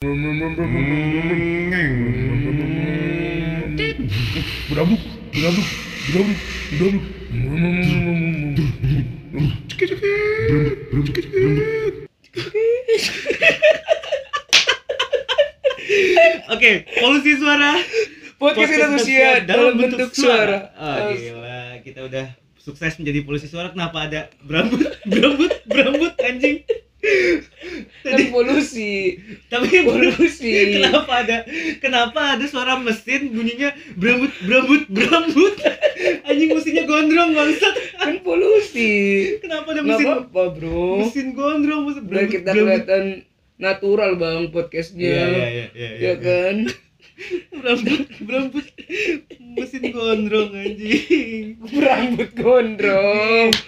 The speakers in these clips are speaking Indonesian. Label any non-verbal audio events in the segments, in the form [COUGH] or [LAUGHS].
Berabuk, berabuk, berabuk, berabuk. Oke, polusi suara. Podcast Indonesia dalam bentuk suara. Oh, gila, kita udah sukses menjadi polusi suara. Kenapa ada berambut, [LAUGHS] berambut, berambut anjing? Kan polusi. Tapi Polusi. kenapa ada kenapa ada suara mesin bunyinya berambut, berambut, berambut? [LAUGHS] Anjing mesinnya gondrong bangsat. Kan polusi. Kenapa ada Nggak mesin apa-apa, Bro. mesin gondrong mesin Biar kita kelihatan natural bang podcastnya. Iya, iya, iya, iya, Ya iya. kan? [LAUGHS] berambut berambut mesin gondrong anjing Berambut gondrong. [LAUGHS]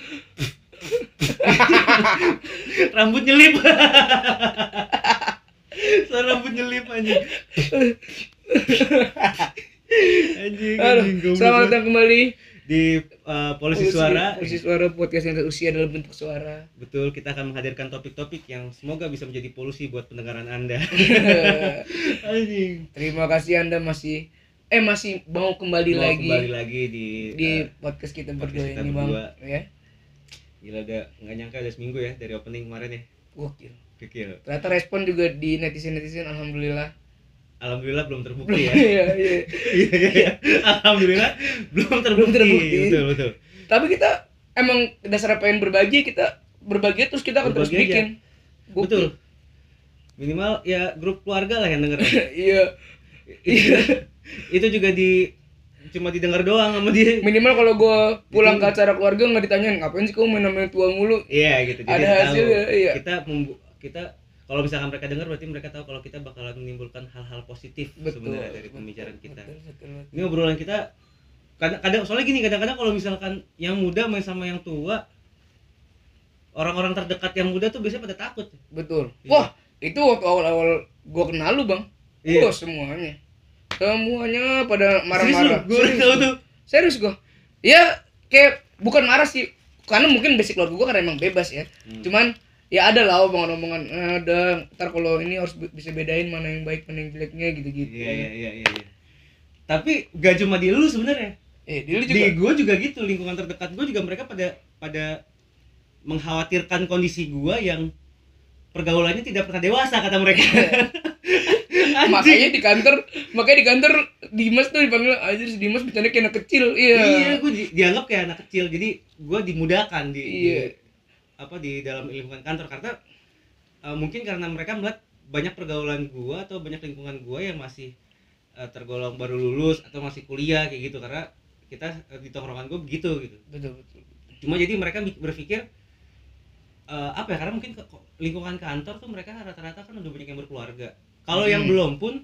[LAUGHS] rambut nyelip. [LAUGHS] Suara rambut nyelip anjing. Anjing anjing selamat datang kembali. Di uh, polisi suara. Polisi suara podcast yang usia dalam bentuk suara. betul kita akan menghadirkan topik-topik yang semoga bisa menjadi polusi buat pendengaran anda. [LAUGHS] Anjing. Terima kasih Anda masih eh masih mau kembali Mau lagi kembali lagi di, di uh, podcast kita podcast berdua kita ini bang. ya gila udah nggak nyangka udah seminggu ya dari opening kemarin ya gokil kecil ternyata respon juga di netizen netizen alhamdulillah alhamdulillah belum terbukti ya [LAUGHS] iya iya Iya, iya, iya. Alhamdulillah belum terbukti. Belum terbukti. Betul, betul. tapi kita emang dasarnya pengen berbagi kita berbagi terus kita akan terus Berbagi aja. bikin Gokil. Betul. Minimal ya grup keluarga lah yang denger. [LAUGHS] iya itu, itu juga di cuma didengar doang sama dia. minimal kalau gue pulang ke acara keluarga nggak ditanyain ngapain sih kamu main namanya tua mulu Iya gitu. Jadi Ada tahu. hasilnya, iya. Kita membu- kita kalau misalkan mereka dengar berarti mereka tahu kalau kita bakalan menimbulkan hal-hal positif sebenarnya dari betul, pembicaraan kita. betul, betul, betul. Ini obrolan kita kadang, kadang soalnya gini kadang-kadang kalau misalkan yang muda main sama yang tua orang-orang terdekat yang muda tuh biasanya pada takut. betul Iya. wah itu waktu awal-awal gue kenal lu bang Iya. Semuanya semuanya pada marah-marah gue tahu tuh. serius gue ya kayak bukan marah sih karena mungkin basic keluarga gue karena emang bebas ya Hmm. cuman ya ada lah omongan-omongan "Eh, ada ntar kalau ini harus bisa bedain mana yang baik mana yang jeleknya gitu-gitu Iya iya iya iya. iya. Tapi gak cuma di lu sebenarnya. eh dulu juga Di gue juga gitu lingkungan terdekat gue juga mereka pada pada mengkhawatirkan kondisi gue yang pergaulannya tidak pernah dewasa kata mereka. [LAUGHS] [LAUGHS] Makanya di kantor makanya di kantor Dimas tuh dipanggil aja si Dimas bercanda kayak anak kecil. Iya. Iya gue di- dianggap kayak anak kecil. Jadi gue dimudahkan di, di- Iya. apa di dalam lingkungan kantor. Karena eh, mungkin karena mereka melihat banyak pergaulan gue atau banyak lingkungan gue yang masih eh, tergolong baru lulus atau masih kuliah kayak gitu. Karena kita eh, di tongkrongan gue begitu gitu. Betul betul. Cuma jadi mereka berpikir eh, apa ya karena mungkin ke- lingkungan kantor tuh mereka rata-rata kan udah banyak yang berkeluarga kalau yang Hmm. belum pun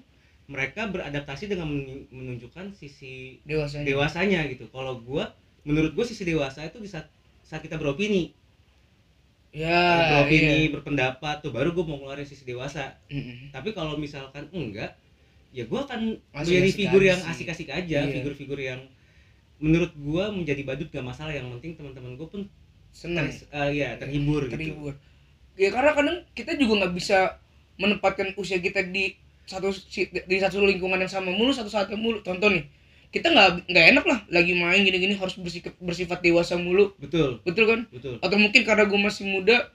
mereka beradaptasi dengan men- menunjukkan sisi dewasanya. dewasanya gitu. Kalau gua menurut gua sisi dewasa itu di saat saat kita beropini. Ya beropini iya. berpendapat tuh baru gua mau ngeluarin sisi dewasa. Mm-mm. tapi kalau misalkan enggak ya gua akan menjadi figur yang asik-asik aja Iya. figur-figur yang menurut gua menjadi badut gak masalah. Yang penting teman-teman gua pun senang ter, eh, ya terhibur, gitu. Terhibur. Ya karena kadang kita juga nggak bisa menempatkan usia kita di satu di satu lingkungan yang sama mulu satu saat yang mulu. Contoh nih kita nggak nggak enak lah lagi main gini-gini harus bersifat bersifat dewasa mulu. Betul. Betul kan? Betul. Atau mungkin karena gue masih muda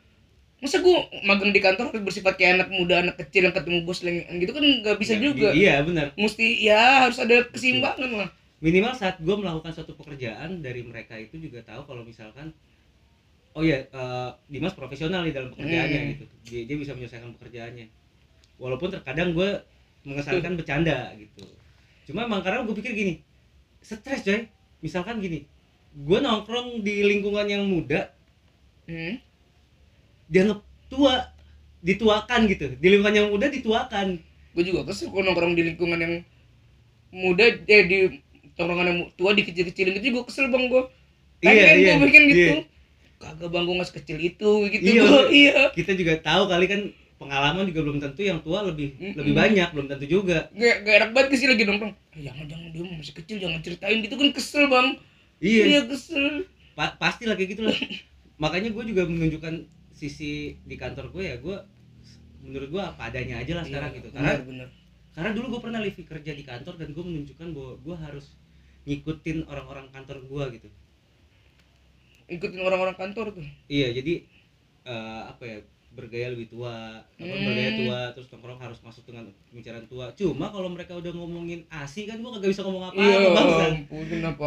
masa gue magang di kantor harus bersifat kayak anak muda anak kecil yang ketemu bos lengan gitu kan nggak bisa Ya, juga. iya benar. Mesti ya harus ada keseimbangan lah. Minimal saat gue melakukan suatu pekerjaan dari mereka itu juga tahu kalau misalkan oh ya eh, Dimas profesional di dalam pekerjaannya Hmm. gitu. Dia, dia bisa menyelesaikan pekerjaannya. Walaupun terkadang gue mengesankan bercanda gitu. Cuma emang karena gue pikir gini stres coy. Misalkan gini gue nongkrong di lingkungan yang muda hmm. dianggap tua dituakan gitu. Di lingkungan yang muda dituakan. Gue juga kesel kalau nongkrong di lingkungan yang muda eh di tongkrongan yang tua dikecil-kecilin gitu gue kesel bang gue. Pengen iya, gue bikin gitu. Iya. Kagak bang gue nggak sekecil itu gitu. Iya, gua, [LAUGHS] bener. iya. kita juga tahu kali kan pengalaman juga belum tentu yang tua lebih Mm-mm. lebih banyak belum tentu juga. Gak, gak enak banget sih lagi nongkrong. Eh, jangan jangan dia masih kecil jangan ceritain. Gitu kan kesel bang. Iya. Kesel. Pa- pasti lah kayak gitu lah. [LAUGHS] Makanya gue juga menunjukkan sisi di kantor gue ya gue menurut gua apa adanya aja lah sekarang Iya, gitu. benar, karena benar. karena dulu gue pernah live kerja di kantor dan gue menunjukkan bahwa gue harus ngikutin orang-orang kantor gue gitu ikutin orang-orang kantor tuh. Iya jadi eh, apa ya bergaya lebih tua apa Hmm. bergaya tua terus nongkrong harus masuk dengan pembicaraan tua. Cuma kalau mereka udah ngomongin asi kan gue kagak bisa ngomong apa-apa iya bangsa. ampun kenapa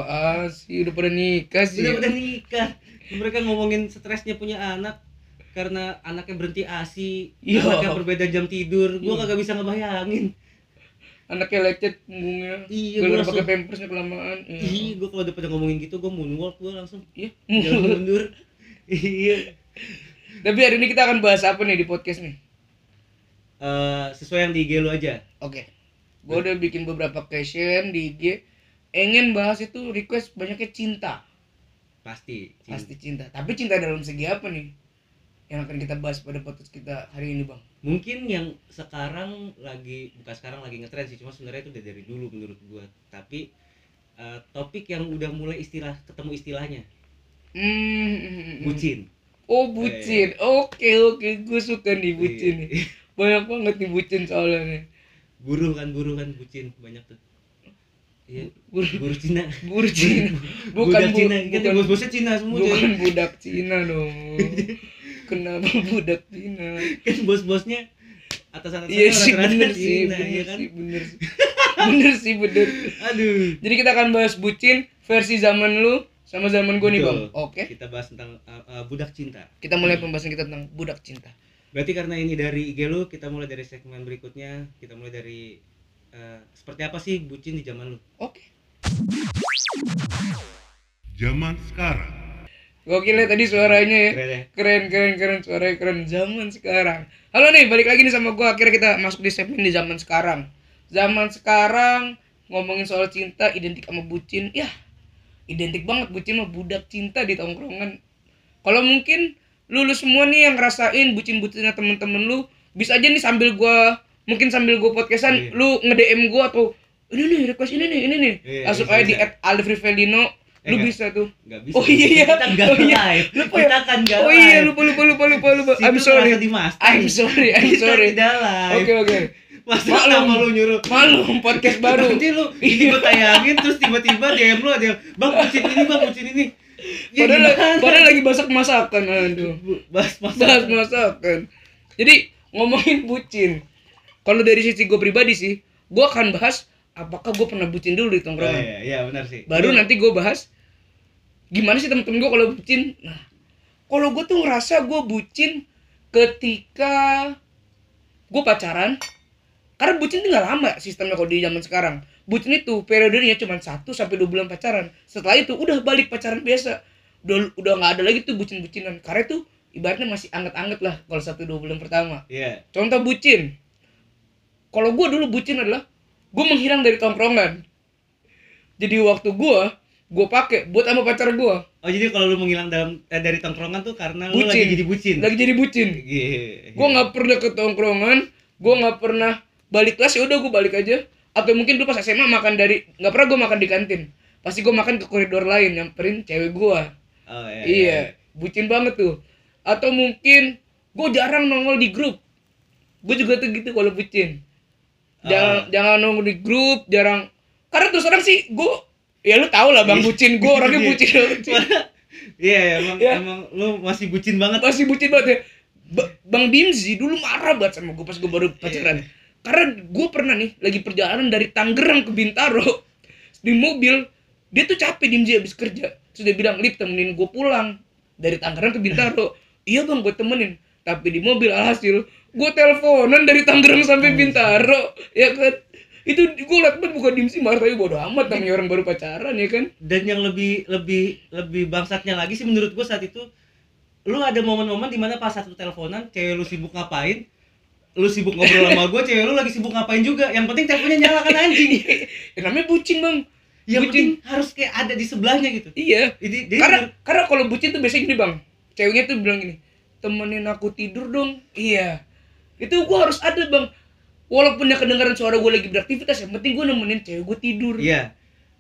sih udah pada nikah sih. Udah udah nikah. Mereka ngomongin stresnya punya anak karena anaknya berhenti asi Iya. anaknya berbeda jam tidur gue Iya. kagak bisa ngebayangin anaknya lecet punggungnya iya gue langsung pakai pampersnya kelamaan Iya, gue kalau udah pada ngomongin gitu, gue moonwalk, gue langsung iya jalan mundur. [LAUGHS] iya. tapi hari ini kita akan bahas apa nih di podcast nih Eh, sesuai yang di IG lu aja. Oke. Gue udah bikin beberapa question di IG. Ingin bahas itu request banyaknya cinta. Pasti. Cinta. Pasti cinta. Tapi cinta dalam segi apa nih? Yang akan kita bahas pada podcast kita hari ini, Bang. Mungkin yang sekarang lagi, bukan sekarang lagi ngetren sih, cuma sebenarnya itu udah dari dulu menurut gue. Tapi eh, topik yang udah mulai istilah ketemu istilahnya, Hmm. bucin. Oh, bucin. Oke, oke. Gue suka nih bucin nih. Iya. Banyak banget nih bucin soalnya nih. Buruh kan, buruh kan bucin banyak tuh. Iya, Buruh. buruh Cina. Buruh Cina. [LAUGHS] Bukan budak bu- Cina, kan bukan- bos-bosnya Cina semua Bukan budak Cina dong. [LAUGHS] Kenapa [LAUGHS] budak Cina? kan bos-bosnya atas-atas Iya sih bener sih, Cina, bener ya kan? sih, bener sih. bener sih, bener. Aduh. Jadi kita akan bahas bucin versi zaman lu sama zaman gue nih bang. Oke. Kita bahas tentang uh, uh, budak cinta. Kita mulai pembahasan kita tentang budak cinta. Berarti karena ini dari IG lu, kita mulai dari segmen berikutnya. Kita mulai dari uh, seperti apa sih bucin di zaman lu? Oke. Zaman sekarang. Gokil ya tadi suaranya ya. Keren ya? Keren, keren, keren. Suaranya keren. Zaman sekarang. Halo nih, balik lagi nih sama gue. Akhirnya kita masuk di segmen di zaman sekarang. Zaman sekarang ngomongin soal cinta identik sama bucin. Ya, identik banget bucin mah budak cinta di tongkrongan. Kalau mungkin lu, lu semua nih yang ngerasain bucin-bucinnya temen-temen lu, bisa aja nih sambil gua mungkin sambil gua podcastan Iya. lu nge-DM gua atau ini nih request ini nih, ini nih. Iya, Langsung aja di bisa. @alfrivelino Eh, lu nggak. bisa tuh. Nggak bisa. Oh iya, iya. Kita Oh iya. live. Lupa ya? Kita kan nggak Oh iya, lupa lupa lupa lupa lupa. Situ I'm sorry. di master. I'm sorry, I'm Kita sorry. tidak live. Oke oke. Masa nama lu nyuruh? Malu podcast baru. [LAUGHS] Nanti lu ini gue tayangin terus tiba-tiba DM lu ada yang, Bang bucin ini, Bang bucin ini. Ya, Padahal, gimana? padahal lagi masak masakan aduh. bahas Bahas bahas masakan. Jadi ngomongin bucin. Kalau dari sisi gue pribadi sih, gue akan bahas apakah gue pernah bucin dulu di Oh, tongkrongan. iya, iya benar sih. Baru Lu- nanti gue bahas gimana sih temen-temen gue kalau bucin. Nah, kalau gue tuh ngerasa gue bucin ketika gue pacaran. Karena bucin tuh nggak lama sistemnya kalau di zaman sekarang. Bucin itu periodenya cuma 1 sampai 2 bulan pacaran. Setelah itu udah balik pacaran biasa. Udah udah nggak ada lagi tuh bucin-bucinan. Karena itu ibaratnya masih anget-anget lah kalau 1 2 bulan pertama. Iya. Contoh bucin. Kalau gue dulu bucin adalah gue menghilang dari tongkrongan. Jadi waktu gue, gue pakai buat sama pacar gue. Oh jadi kalau lu menghilang dalam eh, dari tongkrongan tuh karena lu Bucin. lagi jadi bucin. Lagi jadi bucin. Iya. Gue nggak pernah ke tongkrongan, gue nggak pernah balik kelas ya udah gue balik aja. Atau mungkin dulu pas SMA makan dari nggak pernah gue makan di kantin. Pasti gue makan ke koridor lain nyamperin cewek gue. Oh, iya. Iya, bucin banget tuh. Atau mungkin gue jarang nongol di grup. Gue juga tuh gitu kalau bucin. Jangan Ah. jangan nongol di grup, jarang. Karena terus orang sih gue ya lu tau lah bang Iya. bucin gue orangnya Iya. bucin bucin. [LAUGHS] Iya, emang Iya. emang lu masih bucin banget. masih bucin banget ya. Ba- bang Dimzi dulu marah banget sama gue pas gue baru pacaran. Karena gue pernah nih lagi perjalanan dari Tangerang ke Bintaro di mobil dia tuh capek Dimzi habis kerja. Terus dia bilang lip temenin gue pulang dari Tangerang ke Bintaro. [LAUGHS] iya bang gue temenin. Tapi di mobil alhasil gue teleponan dari Tangerang sampai Bintaro ya kan. Itu gue liat banget bukan Dimzi marah tapi bodo amat namanya orang baru pacaran ya kan. Dan yang lebih lebih lebih bangsatnya lagi sih menurut gua saat itu lu ada momen-momen di mana pas satu teleponan cewek lu sibuk ngapain lu sibuk ngobrol sama gua cewek lu lagi sibuk ngapain juga yang penting teleponnya nyala kan anjing [LAUGHS] Ya, namanya bucin bang. yang Bucin. penting harus kayak ada di sebelahnya gitu Iya. jadi jadi karena menurut- karena kalau bucin tuh biasanya gini bang ceweknya tuh bilang gini temenin aku tidur dong iya itu gua harus ada bang walaupun ya kedengaran suara gue lagi beraktivitas yang penting gue nemenin cewek gue tidur. Iya.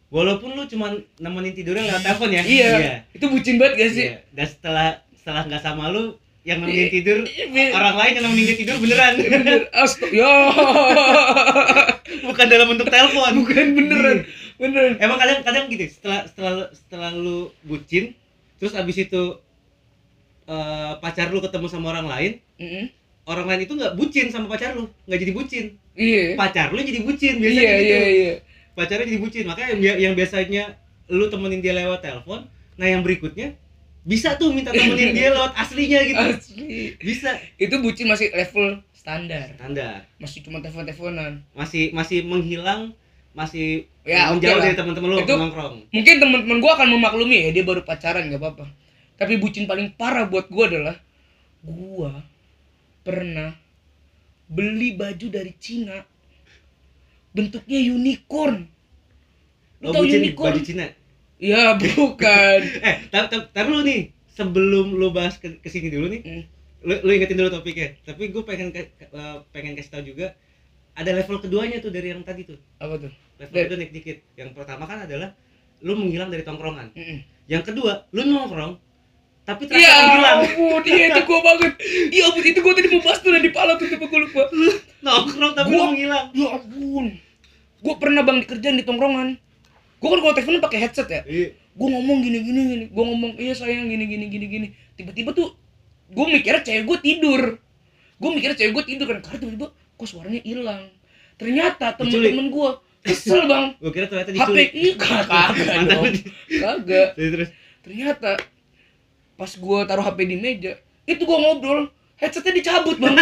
Walaupun lu cuman nemenin tidurnya lewat telepon ya? Iya. itu bucin banget gak sih? Iya. dan setelah setelah nggak sama lu yang nemenin tidur Iya. orang lain yang nemenin dia tidur beneran. Astaga, ya [LAUGHS] bukan dalam bentuk telepon. Bukan beneran, beneran. emang kadang kadang gitu setelah setelah setelah lu bucin terus abis itu eh, pacar lu ketemu sama orang lain Mm-mm. Orang lain itu nggak bucin sama pacar lu nggak jadi bucin Iya. pacar lu jadi bucin biasanya Iya, gitu iya, iya. pacarnya jadi bucin makanya yang, yang biasanya lu temenin dia lewat telepon nah yang berikutnya bisa tuh minta temenin dia lewat aslinya gitu Asli. bisa Itu bucin masih level standar. standar Masih cuma telepon-teleponan. masih masih menghilang masih Ya, menjauh lah. dari teman-teman lu Itu- nongkrong Mungkin teman-teman gua akan memaklumi ya, dia baru pacaran nggak apa-apa. Tapi bucin paling parah buat gua adalah gua pernah beli baju dari Cina bentuknya unicorn. Lu oh bucin unicorn? baju Cina Ya [LAUGHS] bukan. eh tapi tapi lu nih sebelum lu bahas ke ke sini dulu nih Hmm. lu, lu ingetin dulu topiknya tapi gue pengen ke- eh, pengen kasih tahu juga ada level keduanya tuh dari yang tadi tuh Apa tuh? level Dari- kedua naik dikit yang pertama kan adalah lu menghilang dari tongkrongan Mm-mm. yang kedua lu nongkrong tapi terasa Ya menghilang ampun, iya itu gua banget. Iya ampun, itu gua tadi mau bahas tuh dan di pala tuh tapi gua lupa. nongkrong tapi Gua- menghilang Ya ampun. Gua pernah bang di kerjaan di tongkrongan. Gua kan kalau teleponan pakai headset ya. iya Gua ngomong gini gini gini. Gua ngomong iya sayang gini gini gini gini. Tiba-tiba tuh gua mikirnya cewek gua tidur. Gua mikirnya cewek gua tidur kan karena tiba-tiba kok suaranya hilang. Ternyata temen-temen gua kesel bang. gue kira ternyata HP diculik kagak lu di- Kagak. terus ternyata pas gua taruh HP di meja itu gua ngobrol. Headsetnya dicabut bang.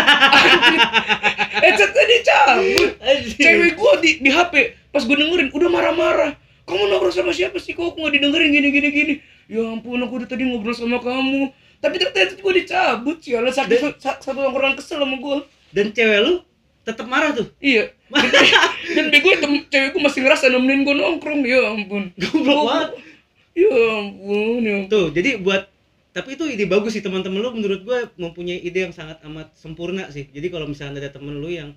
Headsetnya dicabut. Cewek gua di, di HP pas gua dengerin udah marah-marah. Kamu ngobrol sama siapa sih? Kok aku nggak didengerin? Gini gini gini. Ya ampun aku udah tadi ngobrol sama kamu. Tapi ternyata headset gua dicabut sih Allah satu sa- satu orang kesel sama gua. Dan cewek lu tetap marah tuh? Iya. [LAUGHS] Dan bego cewek gua masih ngerasa nemenin gua nongkrong. Ya ampun. Goblok banget. ya ampun ya ampun. tuh jadi buat tapi itu ide bagus sih teman-teman lu menurut gue mempunyai ide yang sangat amat sempurna sih. Jadi kalau misalnya ada temen lu yang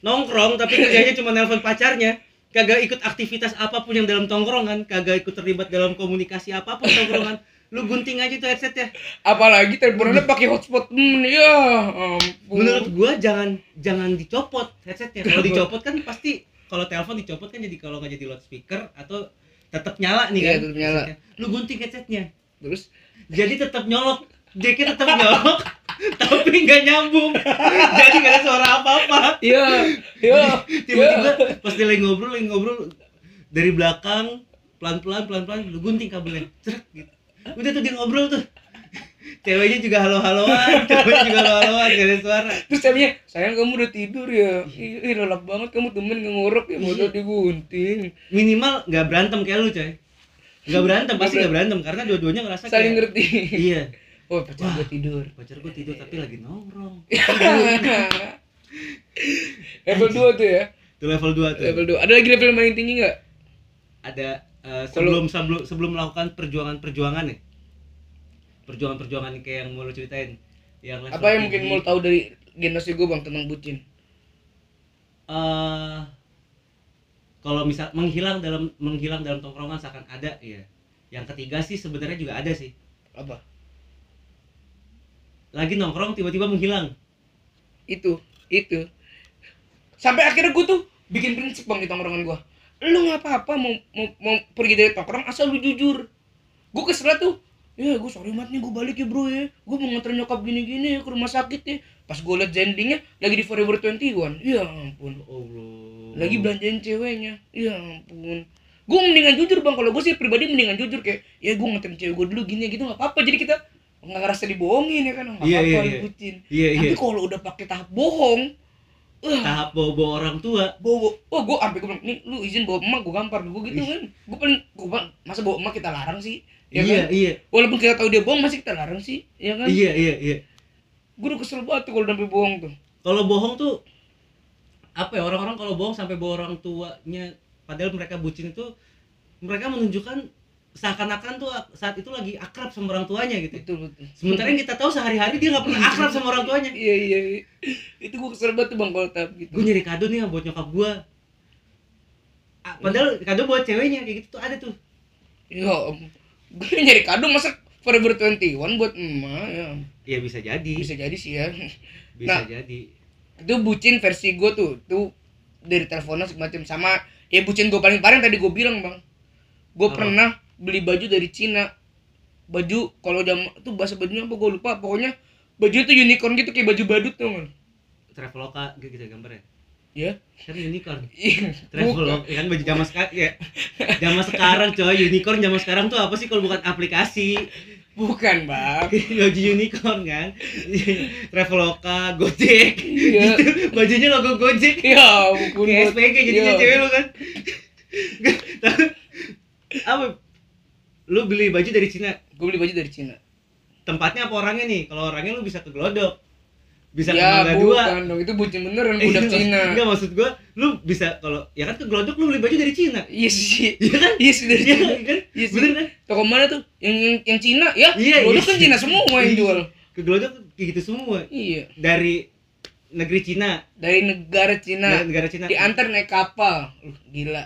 nongkrong tapi kerjanya cuma nelpon pacarnya kagak ikut aktivitas apa pun yang dalam tongkrongan kagak ikut terlibat dalam komunikasi apa pun tongkrongan lu gunting aja tuh headsetnya. Apalagi teleponnya pakai hotspot temen ya ampun. Menurut gua jangan jangan dicopot headsetnya. Kalau dicopot kan pasti kalau telepon dicopot kan jadi kalau nggak jadi loudspeaker atau tetap nyala nih Iya, kan tetap nyala. headsetnya. lu gunting headsetnya. Terus jadi tetap nyolok. Jacknya tetap nyolok [LAUGHS] tapi nggak nyambung. Jadi nggak ada suara apa apa iya iya tiba-tiba pas dia lagi ngobrol lagi ngobrol dari belakang pelan pelan pelan pelan lu gunting kabelnya. Cerak, gitu. Udah tuh dia ngobrol tuh. Ceweknya juga halo haloan [LAUGHS] ceweknya juga halo haloan gak ada suara. Terus ceweknya sayang kamu udah tidur ya. Ih lelap banget kamu temen ngorok ya mau Iya. digunting. Minimal nggak berantem kayak lu coy nggak berantem pasti nggak berantem karena dua-duanya ngerasa saling kayak ngerti. iya. Oh pacar gue tidur. pacar gue tidur tapi lagi nongkrong. [LAUGHS] Level 2 tuh ya? Itu level 2 tuh. Level 2 ada lagi level yang paling tinggi nggak? Ada eh, sebelum sebelum sebelum melakukan perjuangan-perjuangan nih perjuangan-perjuangan kayak yang mau lu ceritain yang level apa yang mungkin mau tahu dari generasi gue bang tentang bucin? Eh kalau misal menghilang dalam menghilang dalam tongkrongan seakan ada ya yang ketiga sih sebenarnya juga ada sih. Apa? Lagi nongkrong tiba-tiba menghilang. Itu itu. Sampai akhirnya gue tuh bikin prinsip bang di tongkrongan gue lu nggak apa-apa mau, mau mau pergi dari tongkrong asal lu jujur. Gue kesel tuh ya gue sorry banget nih gue balik ya bro ya. Gue mau nganter nyokap gini-gini ya ke rumah sakit ya. Pas gue liat endingnya lagi di Forever 21 ya ampun. Allah lagi belanjain ceweknya. Ya ampun. Gue mendingan jujur bang. Kalau gue sih pribadi mendingan jujur kayak ya gue nganterin cewek gue dulu gini gitu. Nggak apa-apa. Jadi kita nggak ngerasa dibohongin ya kan? Nggak Iya, apa-apa lu iya. bucin iya tapi iya. kalau udah pakai tahap bohong wah tahap bawa orang tua. Bawa oh gue sampai gue bilang nih lu izin bawa emak gue gampar. Gue gitu kan. Gue paling gue bilang, masa bawa emak kita larang sih? Ya iya kan? iya. Walaupun kita tahu dia bohong masih kita larang sih? Ya kan? Iya iya iya. Gue udah kesel banget tuh kalau udah sampai bohong tuh. Kalau bohong tuh apa ya orang-orang kalau bohong sampai bawa orang tuanya padahal mereka bucin itu mereka menunjukkan seakan-akan tuh saat itu lagi akrab sama orang tuanya gitu. Betul betul. Sementara yang kita tahu sehari-hari dia nggak pernah [LAUGHS] akrab sama orang tuanya. Iya iya iya. itu gue kesel banget tuh bang kalau tahap gitu. Gue nyari kado nih buat nyokap gue padahal kado buat ceweknya kayak gitu tuh ada tuh. Ya gue nyari kado masa Forever 21 buat emak ya? Ya bisa jadi. Bisa jadi sih ya. Bisa Nah. jadi itu bucin versi gue tuh. Tuh dari teleponan semacam sama ya bucin gue paling parah tadi gue bilang bang. Gue Apa? pernah beli baju dari Cina. Baju kalau jam tuh bahasa bajunya apa? Gue lupa. Pokoknya baju itu unicorn gitu kayak baju badut tuh kan traveloka gitu gambarnya ya? Kan unicorn. Iya, traveloka ya kan baju zaman sekarang ya zaman sekarang coy. Unicorn zaman sekarang tuh apa sih kalau bukan aplikasi bukan bang [LAUGHS] baju unicorn kan? [LAUGHS] Traveloka gojek. Iya. [LAUGHS] gitu. Bajunya logo gojek. Ya ampun kayak SPG jadinya Iya. cewek lu kan? Apa? Lu beli baju dari Cina? Gue beli baju dari Cina. Tempatnya apa orangnya nih? Kalau orangnya lu bisa ke Glodok bisa ke ya Mangga Dua. bukan dong. Itu bucin beneran budak Iya, Cina. enggak maksud gua lu bisa kalau ya kan ke Glodok lu beli baju dari Cina. Iya sih. Iya kan? Iya sih dari iya Cina. kan? Iya sih. bener kan? Toko mana tuh? Yang yang, yang Cina ya? Iya, iya. kan Cina semua yang Iya. jual. ke Glodok kayak gitu semua. Iya. Dari negeri Cina. Dari negara Cina. Dari negara Cina. Diantar naik kapal. Uh, gila.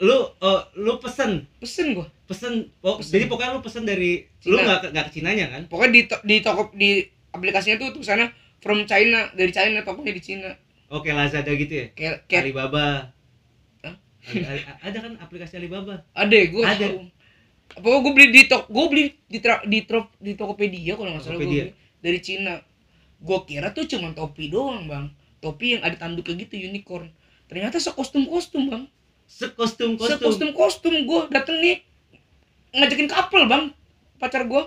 Lu oh, lu pesen? Pesen gua. Pesen oh, Pesen. jadi pokoknya lu pesen dari lu Cina. nggak ke- nggak ke Cinanya kan? Pokoknya di to- di toko di aplikasinya tuh tuh sana from China dari China tokonya di Cina oke Lazada gitu ya? Kayak kayak Alibaba. Hah? Ali- Ali- ada kan aplikasi Alibaba? Ada gua Ada. tahu. pokoknya gua beli di tok gua beli di tra, di trop di Tokopedia kalau nggak salah beli. Dari Cina gua kira tuh cuma topi doang bang. Topi yang ada tanduknya gitu unicorn. Ternyata sekostum kostum bang. Sekostum kostum sekostum kostum gue dateng nih ngajakin couple bang. Pacar gue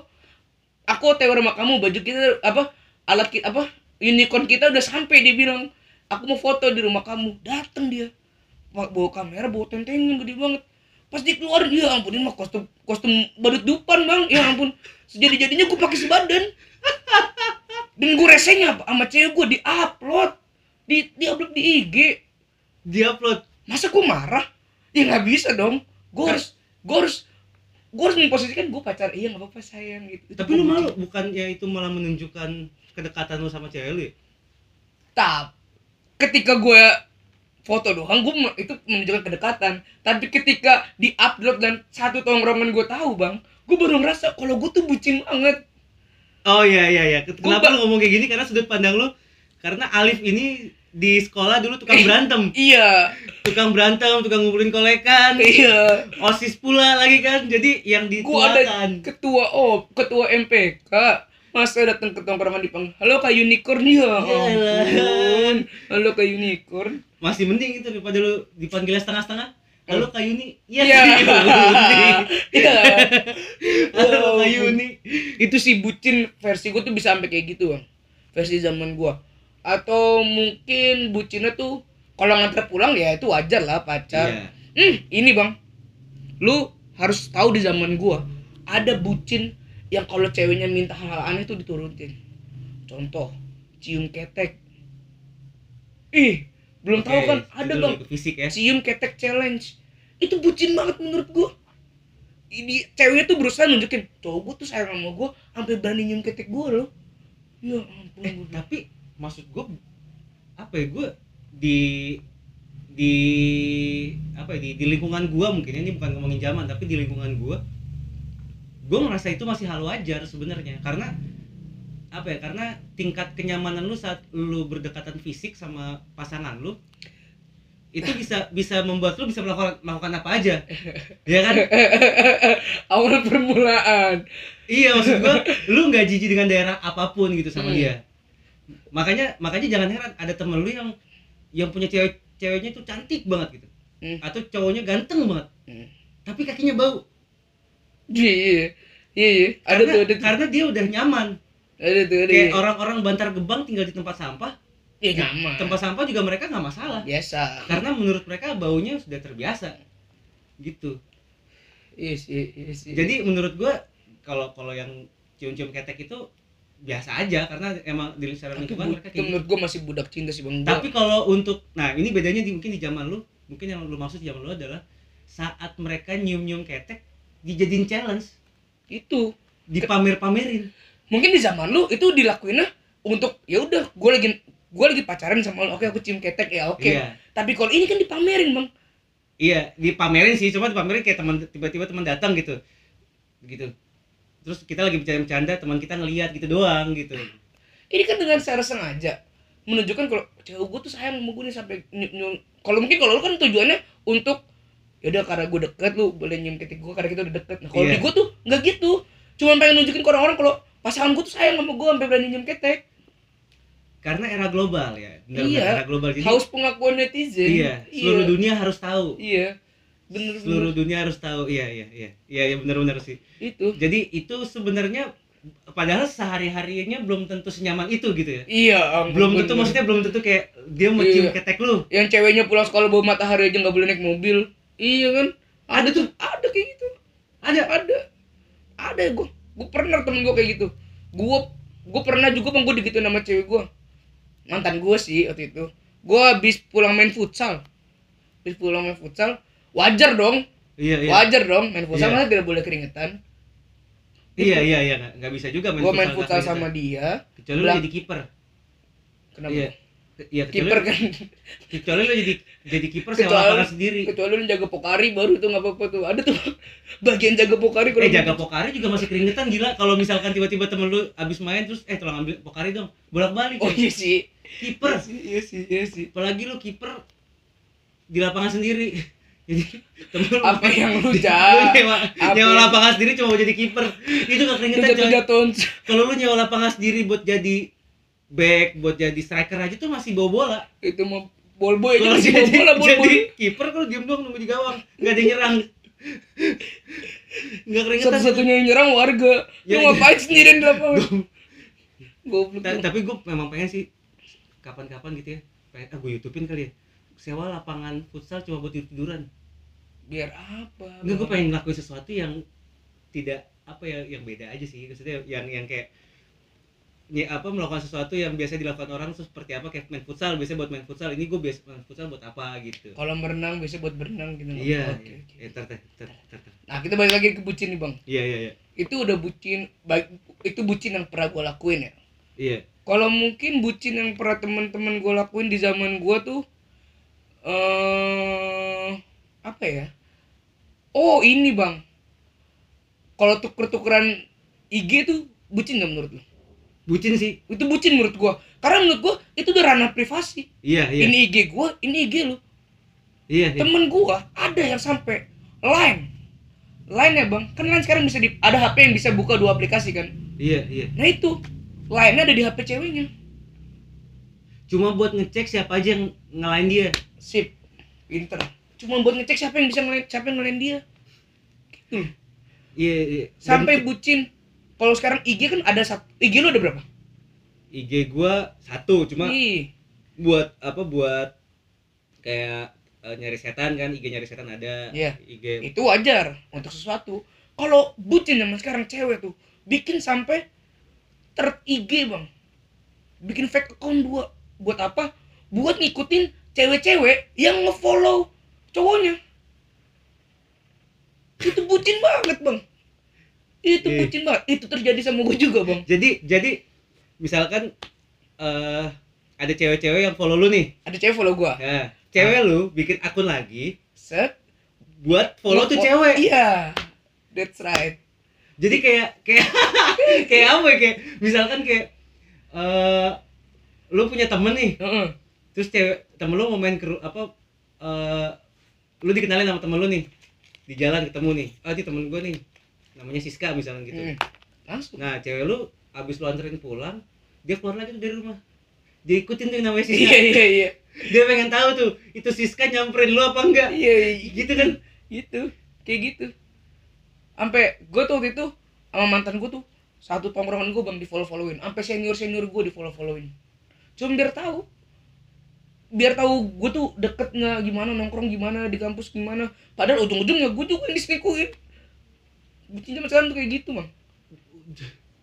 aku tewer sama kamu baju kita apa alat kita apa unicorn kita udah sampai dia bilang aku mau foto di rumah kamu. Dateng dia. Ba- bawa kamera bawa tentengan gede banget. Pas dia keluar ya ampun ini mah kostum kostum badut dupan bang. Ya ampun sejadi jadinya gue pakai sebadan. [LAUGHS] Dan gue resenya sama cewek gue di upload di di upload di IG diupload? Masa gue marah? Ya nggak bisa dong. Gue harus gue harus gue harus memposisikan gue pacar. Iya nggak apa-apa sayang gitu. Tapi lu malu bukan ya itu malah menunjukkan kedekatan lu sama cewek lu ya? tap. Ketika gue foto doang gue itu menunjukkan kedekatan. Tapi ketika di upload dan satu tongkrongan gue tahu bang gue baru ngerasa kalau gue tuh bucin banget. Oh iya iya iya. Kenapa lu ngomong kayak gini? Karena sudut pandang lu karena Alif ini di sekolah dulu tukang [LAUGHS] berantem. Iya. Tukang berantem tukang ngumpulin kolekan. Iya. Osis pula lagi kan. Jadi yang gue ada dituakan. ketua oh ketua MPK masa datang ke tongkrongan dipanggil halo kak unicorn ya ampun halo kak unicorn masih mending itu daripada lu dipanggilnya setengah-setengah halo Kayuni iya Iya. Kayuni [LAUGHS] Iya. halo Kayuni Itu sih bucin versi gue tuh bisa sampai kayak gitu, Bang. Versi zaman gua. Atau mungkin bucinnya tuh kalau nganter pulang ya itu wajar lah pacar. Iya. Hmm, ini, Bang. Lu harus tahu di zaman gua ada bucin yang kalau ceweknya minta hal-hal aneh tuh diturutin. Contoh, cium ketek. Ih, belum tahu Oke, kan ada, Bang fisik ya. Cium ketek challenge. Itu bucin banget menurut gua. Ini ceweknya tuh berusaha nunjukin cowok gua tuh sayang sama gua sampai berani nyium ketek gua loh. Ya ampun eh gua tapi maksud gue apa ya gue di di apa ya di, di lingkungan gue mungkin ini bukan ngomongin zaman tapi di lingkungan gue gue merasa itu masih hal wajar sebenarnya karena apa ya karena tingkat kenyamanan lu saat lu berdekatan fisik sama pasangan lu itu bisa bisa membuat lu bisa melakukan melakukan apa aja ya kan [LAUGHS] awal permulaan Iya maksud gua lu nggak jijik dengan daerah apa pun gitu sama Hmm. dia. Makanya makanya jangan heran ada temen lu yang yang punya cewek ceweknya tuh cantik banget gitu. Hmm. Atau cowoknya ganteng banget. Hmm. Tapi kakinya bau. Iya iya iya iya ada Karena, tuh ada tuh karena dia udah nyaman. ada tuh ada Kayak orang-orang Bantar Gebang tinggal di tempat sampah. iya nyaman Tempat sampah juga mereka nggak masalah. biasa Karena menurut mereka baunya sudah terbiasa. Gitu. iya sih iya sih Jadi menurut gua kalau kalau yang cium-cium ketek itu biasa aja karena emang di tapi lingkungan mereka itu kayak menurut gua masih budak cinta sih bang Tapi kalau untuk nah ini bedanya di, mungkin di zaman lu, mungkin yang lu maksud di zaman lu adalah saat mereka nyium-nyium ketek dijadiin challenge, itu dipamer-pamerin. mungkin di zaman lu itu dilakuinnya untuk ya udah gue lagi gue lagi pacaran sama lu oke aku cium ketek ya oke Iya. tapi kalau ini kan dipamerin bang Iya, dipamerin sih, cuma dipamerin kayak teman tiba-tiba teman datang gitu. Gitu. terus kita lagi bercanda-bercanda teman kita ngeliat gitu doang gitu ini kan dengan secara sengaja menunjukkan kalau cewek gue tuh sayang sama gue nih sampai kalau mungkin kalau lu kan tujuannya untuk ya udah karena gue deket lu boleh nyium ketik gue karena kita udah deket. Nah kalau Iya. di gue tuh nggak gitu. Cuma pengen nunjukin ke orang-orang kalau pasangan gue tuh sayang sama gue sampai berani nyium ketek. Karena era global ya benar Iya. era global. Jadi haus pengakuan netizen. Iya seluruh dunia harus tahu. Iya bener seluruh bener dunia harus tahu. Iya iya iya. Iya iya benar-benar sih. Itu. Jadi itu sebenarnya padahal sehari harinya belum tentu senyaman itu gitu ya. Iya ampun, belum tentu bener. maksudnya belum tentu kayak dia mau cium Iya. ketek lu. Yang ceweknya pulang sekolah bawa matahari aja nggak boleh naik mobil iya kan? Ada tuh ada kayak gitu. Ada ada. Ada gue gue pernah temen gue kayak gitu. Gue gue pernah juga bang gue digituin sama cewek gue mantan gue sih waktu itu. Gue habis pulang main futsal. Habis pulang main futsal wajar dong. Iya iya. Wajar dong main futsal Iya. masa tidak boleh keringetan. Iya iya iya nggak- bisa juga gue main futsal futsal nggak sama dia. Kecuali Belak- jadi kiper. Kenapa? Iya iya kiper kan. kecuali lu jadi jadi kiper sewa lapangan sendiri. kecuali lu jaga pokari baru itu nggak apa-apa tuh. Ada tuh [LAUGHS] bagian jaga pokari kalau eh jaga pokari juga masih keringetan gila. Kalau misalkan tiba-tiba temen lu abis main terus eh tolong ambil pokari dong. Bolak-balik oh iya sih. Kiper. Iya sih iya sih iya apalagi lu kiper di lapangan sendiri. [LAUGHS] Jadi temen lu apa yang lu [LAUGHS] lu jaga? nyewa, nyewa lapangan sendiri cuma mau jadi kiper. Itu gak keringetan coy. kalau lu nyewa lapangan sendiri buat jadi back buat jadi striker aja tuh masih bawa bola. Itu mau ball boy aja kalau masih jadi, bawa bola jadi kiper kalau diem doang nunggu di gawang nggak ada yang nyerang. Nggak keringetan. Satu-satunya yang nyerang warga. Ya, lu ngapain sendirian di lapangan? Goblok tapi gue memang pengen sih kapan-kapan gitu ya. Pengen ah gue youtubin kali ya. Sewa lapangan futsal cuma buat tiduran biar apa? Enggak, gue pengen ngelakuin sesuatu yang tidak apa ya yang beda aja sih. Maksudnya yang yang kayak ya, apa melakukan sesuatu yang biasa dilakukan orang tuh seperti apa kayak main futsal biasanya buat main futsal ini gue biasa main futsal buat apa gitu. Kalau berenang biasanya buat berenang gitu. Iya tar, tar, tar, tar. nah kita balik lagi ke bucin nih bang. Iya iya iya. Itu udah bucin baik itu bucin yang pernah gue lakuin ya? Iya. Kalau mungkin bucin yang pernah teman-teman gue lakuin di zaman gue tuh eh apa ya? Oh ini bang. Kalau tuker-tukeran IG tuh bucin gak menurut lu bucin sih. Itu bucin menurut gua. Karena menurut gua itu udah ranah privasi. Iya iya. Ini IG gua ini IG lu. Iya, iya. temen gua ada yang sampai line. Line ya bang? Kan line sekarang bisa di ada HP yang bisa buka dua aplikasi kan? Iya iya. Nah itu. Line ada di HP ceweknya. Cuma buat ngecek siapa aja yang ngelain dia. Sip. Pinter. Cuma buat ngecek siapa yang bisa ngelain siapa yang ngelain dia. Gitu iya iya. Dan sampai bucin kalau sekarang IG kan ada satu IG lu ada berapa? IG gua satu cuma Ih, buat apa buat kayak eh, nyari setan kan IG nyari setan ada Iya. IG itu wajar untuk sesuatu. Kalau bucin zaman sekarang cewek tuh bikin sampai ter IG bang. Bikin fake account dua. Buat apa? Buat ngikutin cewek-cewek yang ngefollow cowoknya. Itu bucin banget bang itu Iya. bucin banget. Itu terjadi sama gue juga bang. Jadi jadi misalkan eh ada cewek-cewek yang follow lu nih. Ada cewek follow gue ya cewek lu bikin akun lagi set. buat follow tuh cewek. Iya. That's right. Jadi kayak kayak [LAUGHS] kayak apa ya? Kayak misalkan kayak eh lu punya temen nih. Heeh. terus cewek temen lu mau main ke apa eh lu dikenalin sama temen lu nih. Di jalan ketemu nih. Ah ini temen gue nih namanya Siska misalnya gitu. Hmm. langsung. Nah cewek lu abis lu anterin pulang dia keluar lagi tuh dari rumah. Dia ikutin tuh namanya Siska. Iya iya iya. Dia pengen tahu tuh itu Siska nyamperin lu apa enggak? Iya iya. gitu kan? Gitu. Kayak gitu. Sampai gue tuh waktu itu sama mantan gue tuh satu tongkrongan gue bang di follow followin sampai senior senior gue di follow followin cuma biar tahu. Biar tahu gue tuh deketnya gimana nongkrong gimana di kampus gimana. Padahal ujung ujungnya gue juga yang diselingkuhin zaman sekarang tuh kayak gitu bang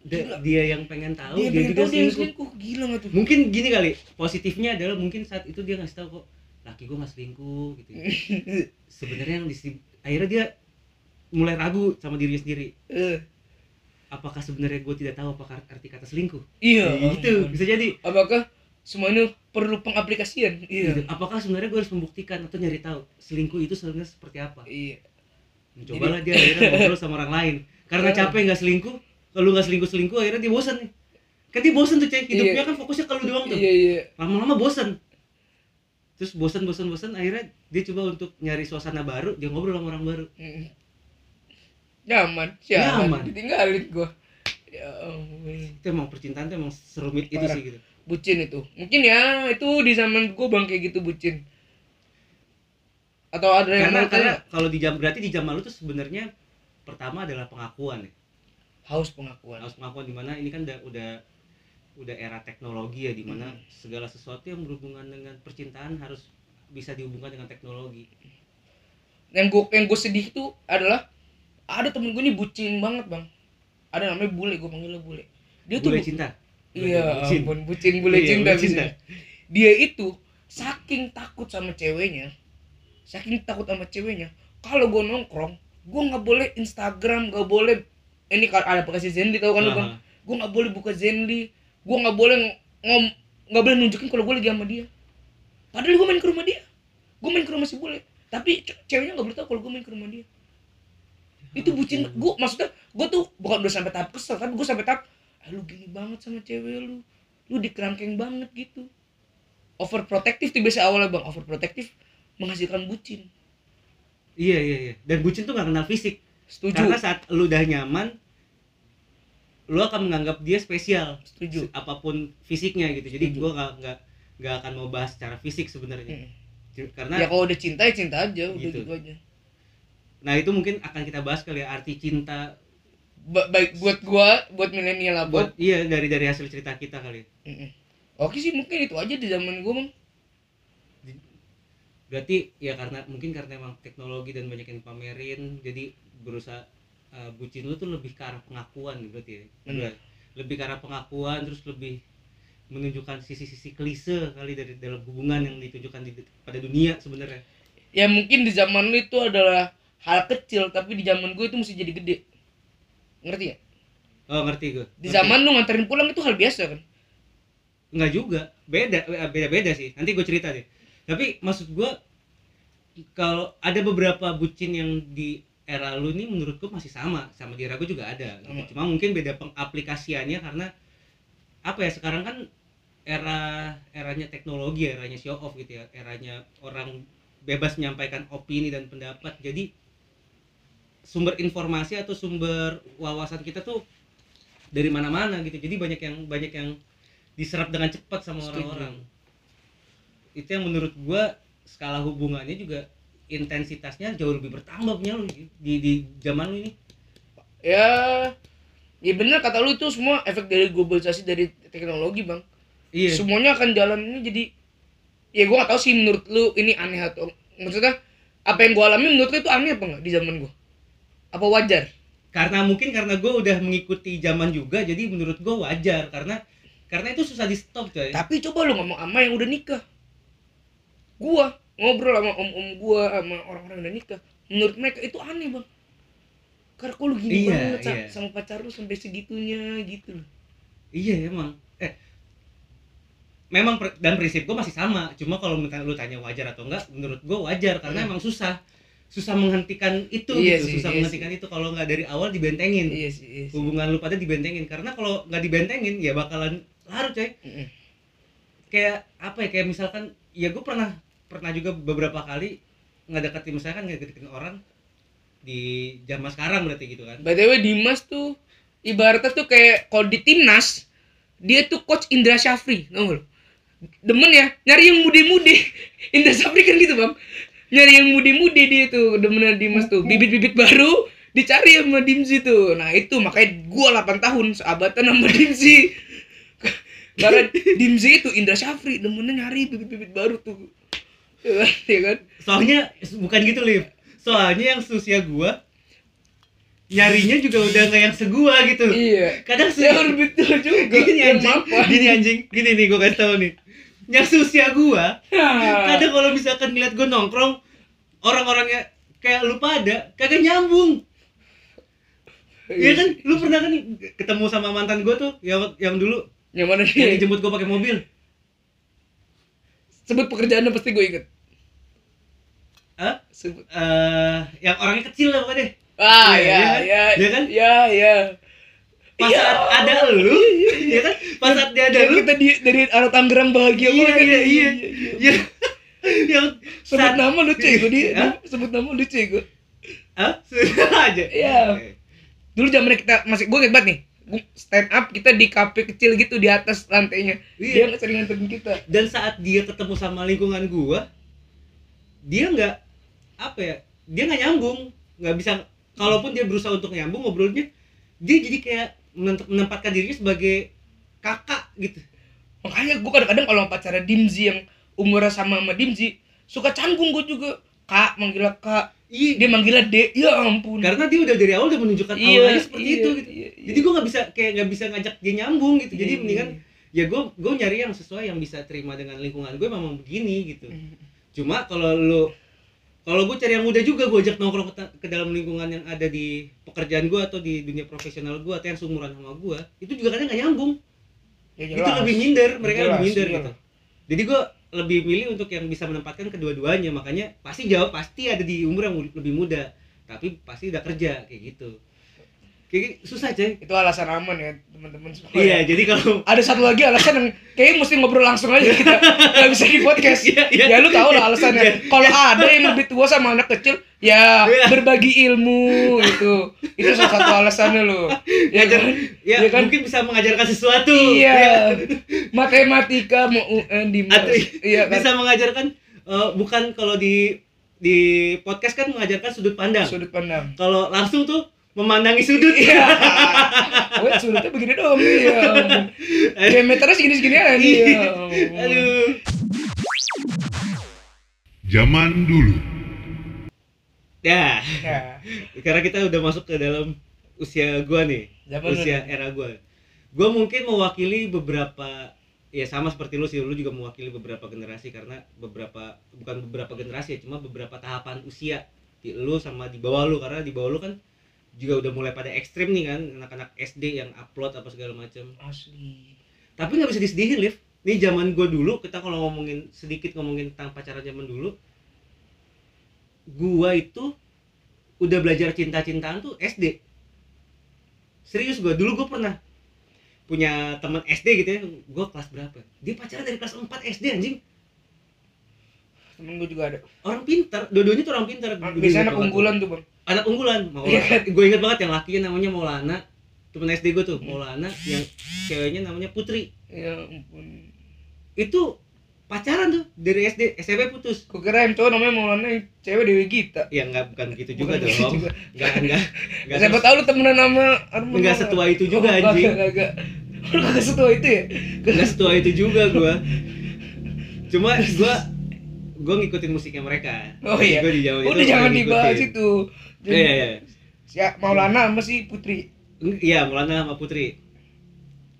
dia, dia yang pengen tahu dia, dia, pengen juga tahu dia yang selingkuh. gila gak tuh? Mungkin gini kali positifnya adalah mungkin saat itu dia ngasih tahu kok laki gue nggak selingkuh gitu [LAUGHS] sebenarnya yang disi akhirnya dia mulai ragu sama dirinya sendiri. Eh, apakah sebenarnya gue tidak tahu apa arti kata selingkuh? Iya. Kayak gitu bisa jadi. Apakah semuanya perlu pengaplikasian? Iya. Gitu. apakah sebenarnya gue harus membuktikan atau nyari tahu selingkuh itu sebenarnya seperti apa? Iya mencobalah dia akhirnya ngobrol sama orang lain. Karena capek nggak selingkuh kalau nggak selingkuh selingkuh akhirnya dia bosan nih kan dia bosan tuh cek. Hidupnya Iya. kan fokusnya ke lu doang tuh. Iya iya. Lama-lama bosan terus bosan bosan bosan akhirnya dia coba untuk nyari suasana baru dia ngobrol sama orang baru. Mm. nyaman siapa Nyaman. ditinggalin gua. Ya ampun. Itu emang percintaan tuh emang serumit itu Parah. sih gitu. Bucin itu. Mungkin ya itu di zaman gua bang kayak gitu bucin atau ada yang karena karena kalau di jam berarti di zaman lu tuh sebenarnya pertama adalah pengakuan ya. Haus pengakuan. Harus pengakuan di mana ini kan udah udah udah era teknologi ya di mana Hmm. segala sesuatu yang berhubungan dengan percintaan harus bisa dihubungkan dengan teknologi. Yang gue yang gue sedih itu adalah ada temen gue nih bucin banget bang. Ada namanya bule gue panggilnya bule. Dia tuh Bule cinta? Iya Bucin. ampun bucin bule Iya, cinta, bule cinta. dia itu saking takut sama ceweknya saking takut sama ceweknya kalau gue nongkrong gue nggak boleh Instagram nggak boleh. Ini kalau ada aplikasi Zenly tau kan lu bang? Aha. gue nggak boleh buka Zenly. Gue nggak boleh ngom nggak boleh nunjukin kalau gue lagi sama dia. Padahal gue main ke rumah dia. Gue main ke rumah si bule. Tapi ce- ceweknya nggak boleh tahu kalau gue main ke rumah dia. Itu bucin. Gue maksudnya gue tuh bukan udah sampai tahap kesel tapi gue sampai tahap ah, lu gini banget sama cewek lu. Lu dikerangkeng banget gitu. Overprotective tuh biasa awalnya bang. Overprotective menghasilkan bucin. Iya iya iya. Dan bucin tuh gak kenal fisik. Setuju. Karena saat lu udah nyaman lu akan menganggap dia spesial. Setuju. Apa pun fisiknya gitu. Jadi Setuju. gua nggak nggak nggak akan mau bahas secara fisik sebenarnya. Mm. karena ya kalau udah cinta ya cinta aja udah Gitu. gitu aja. Nah itu mungkin akan kita bahas kali ya arti cinta. Ba- baik buat gua buat milenial lah buat iya dari dari hasil cerita kita kali Mm-mm. oke sih mungkin itu aja di zaman gua bang berarti ya karena mungkin karena emang teknologi dan banyak yang pamerin jadi berusaha uh, bucin lu tuh lebih ke arah pengakuan gitu berarti ya? Benar. lebih ke arah pengakuan terus lebih menunjukkan sisi-sisi klise kali dari dalam hubungan yang ditunjukkan di pada dunia sebenarnya. Ya mungkin di zaman lu itu adalah hal kecil tapi di zaman gue itu mesti jadi gede. Ngerti ya? Oh ngerti gue di zaman lu nganterin pulang itu hal biasa kan? Nggak juga. Beda beda beda sih. Nanti gue cerita deh tapi maksud gue kalau ada beberapa bucin yang di era lu nih menurut gue masih sama sama di era gue juga ada. Gitu. Cuma mungkin beda pengaplikasiannya karena apa ya sekarang kan era eranya teknologi eranya show off gitu ya eranya orang bebas menyampaikan opini dan pendapat. Jadi sumber informasi atau sumber wawasan kita tuh dari mana-mana gitu. Jadi banyak yang banyak yang diserap dengan cepat sama orang-orang itu yang menurut gua skala hubungannya juga intensitasnya jauh lebih bertambah punya lu di di zaman lu ini. Ya ya bener kata lu itu semua efek dari globalisasi dari teknologi bang. Iya. Semuanya akan jalan ini jadi ya gua gak tahu sih menurut lu ini aneh atau maksudnya apa yang gua alami menurut lu itu aneh apa enggak di zaman gua? Apa wajar? Karena mungkin karena gue udah mengikuti zaman juga jadi menurut gue wajar. Karena karena itu susah di stop coy. Tapi coba lu ngomong sama yang udah nikah gua ngobrol sama om-om gua sama orang-orang udah nikah. Menurut mereka itu aneh bang. Karena kok lu gini Iya, banget iya. sama pacar lu sampai segitunya gitu loh. Iya emang. Eh memang per- dan prinsip gue masih sama. Cuma kalau misalnya lu tanya wajar atau enggak menurut gue wajar karena Hmm. emang susah. Susah menghentikan itu Iya gitu. sih, susah iya menghentikan itu. Kalau nggak dari awal dibentengin. Iya sih, iya sih. hubungan lu pada dibentengin. Karena kalau nggak dibentengin ya bakalan larut coy. Mm-mm. kayak apa ya kayak misalkan ya gue pernah pernah juga beberapa kali ngedeketin misalkan ngedeketin orang di zaman sekarang berarti gitu kan By the way Dimas tuh ibaratnya tuh kayak kalau di timnas dia tuh coach Indra Syafri, tau lu? Demen ya, nyari yang mude-mude. [LAUGHS] Indra Syafri kan gitu bang, nyari yang mude-mude dia tuh demenan Dimas tuh, bibit-bibit baru dicari sama Dimsi tuh. Nah itu makanya gua 8 tahun sahabatan sama Dimsi. [LAUGHS] Karena Dimsi itu Indra Syafri demennya nyari bibit-bibit baru tuh. Ya kan? Ya kan? soalnya bukan gitu liv soalnya yang seusia gua nyarinya juga udah nggak yang segua gitu Iya. kadang Ya se- betul juga. gini anjing gini anjing gini nih gua kasih tau nih yang seusia gua kadang kalau misalkan ngeliat gua nongkrong orang-orangnya kayak lu pada kagak nyambung Iya kan, lu pernah kan ketemu sama mantan gua tuh yang yang dulu Yang mana yang nih? dijemput gua pakai mobil. Sebut pekerjaannya pasti gue inget. Hah? Sebut. Eh, yang orangnya kecil lah pokoknya deh. Ah Iya, ya iya ya Iya kan? ya ya. pas Iya. saat ada lu ya kan pas saat dia ada lu kita di dari arah Tangerang bahagia Iya, banget kan? iya, iya. ya [LAUGHS] yang Sebut saat nama lucu itu dia. Sebut nama lucu itu. Hah? [LAUGHS] aja Iya. Dulu zaman kita masih gue banget nih. Stand up kita di kafe kecil gitu di atas lantainya. Dia Iya. nggak sering nganterin kita. dan saat dia ketemu sama lingkungan gua dia nggak apa ya dia nggak nyambung nggak bisa kalaupun dia berusaha untuk nyambung ngobrolnya dia jadi kayak menem- menempatkan dirinya sebagai kakak gitu Makanya gue kadang-kadang kalau sama pacara Dimzi yang umurnya sama sama Dimzi suka canggung gue juga. Kak manggilnya kak, iya dia manggilnya dek. Ya ampun. karena dia udah dari awal udah menunjukkan Iya, auranya seperti iya, itu gitu iya, iya. jadi gua nggak bisa kayak nggak bisa ngajak dia nyambung gitu jadi Iya, mendingan iya. ya gue gue nyari yang sesuai yang bisa terima dengan lingkungan gue memang begini gitu Hmm. cuma kalau lu kalau gue cari yang muda juga gue ajak nongkrong ke, ke dalam lingkungan yang ada di pekerjaan gue atau di dunia profesional gue atau yang seumuran sama gue itu juga kadang nggak nyambung. Ya, itu lebih minder mereka Jelas, lebih minder iya. gitu. Jadi gue lebih milih untuk yang bisa menempatkan kedua-duanya makanya pasti jawab pasti ada di umur yang lebih muda tapi pasti udah kerja kayak gitu kayak susah coy Itu alasan aman ya teman-teman semua. iya jadi kalau Ada satu lagi alasan yang kayaknya mesti ngobrol langsung aja kita. Gak bisa di podcast. Iya, iya. Ya lu tau lah alasannya. Kalau ada yang lebih tua sama anak kecil, ya Iya. berbagi ilmu itu. Itu salah satu alasannya lo. [LAUGHS] Ya kan? ya, Ya kan? mungkin bisa mengajarkan sesuatu Iya. Matematika mau UN di Atau Iya kan? bisa mengajarkan eh, bukan kalau di di podcast kan mengajarkan sudut pandang Sudut pandang. kalau langsung tuh memandangi sudut Iya. [LAUGHS] Wah, sudutnya begini dong. Iya. [LAUGHS] Diameternya segini-segini aja. Iya. ampun. aduh Zaman dulu. ya Ya. karena kita udah masuk ke dalam usia gua nih Zaman usia dulu. era gua gua mungkin mewakili beberapa ya sama seperti lu sih lu juga mewakili beberapa generasi karena beberapa bukan beberapa generasi ya cuma beberapa tahapan usia di lu sama di bawah lu karena di bawah lu kan juga udah mulai pada ekstrim nih kan anak-anak SD yang upload apa segala macam Asli. tapi nggak bisa disedihin liv nih zaman gue dulu kita kalau ngomongin sedikit ngomongin tentang pacaran zaman dulu gua itu udah belajar cinta-cintaan tuh SD serius gua dulu gua pernah punya teman SD gitu ya gua kelas berapa dia pacaran dari kelas 4 SD anjing Temen gue juga ada. orang pintar dua-duanya tuh orang pintar Biasanya anak unggulan tuh, Bang. Anak unggulan Maulana Iya gue inget banget yang lakinya namanya Maulana temen SD gue tuh Maulana yang ceweknya namanya Putri Ya ampun. itu pacaran tuh dari SD SMP putus Gue kira yang cowok namanya Maulana yang cewek Dewi Gita. ya nggak bukan gitu juga Bukan dong gitu juga. nggak nggak nggak Siapa tahu lu temenan sama Arman. Nggak setua itu juga, Oh, anjing. Kagak, kagak. Lu kagak setua itu ya? nggak setua itu juga gua cuma gua gua ngikutin musiknya mereka Oh iya. gua di zaman itu Udah jangan ngikutin. dibahas itu. iya iya iya. Ya, Maulana sama si Putri. Iya Maulana sama Putri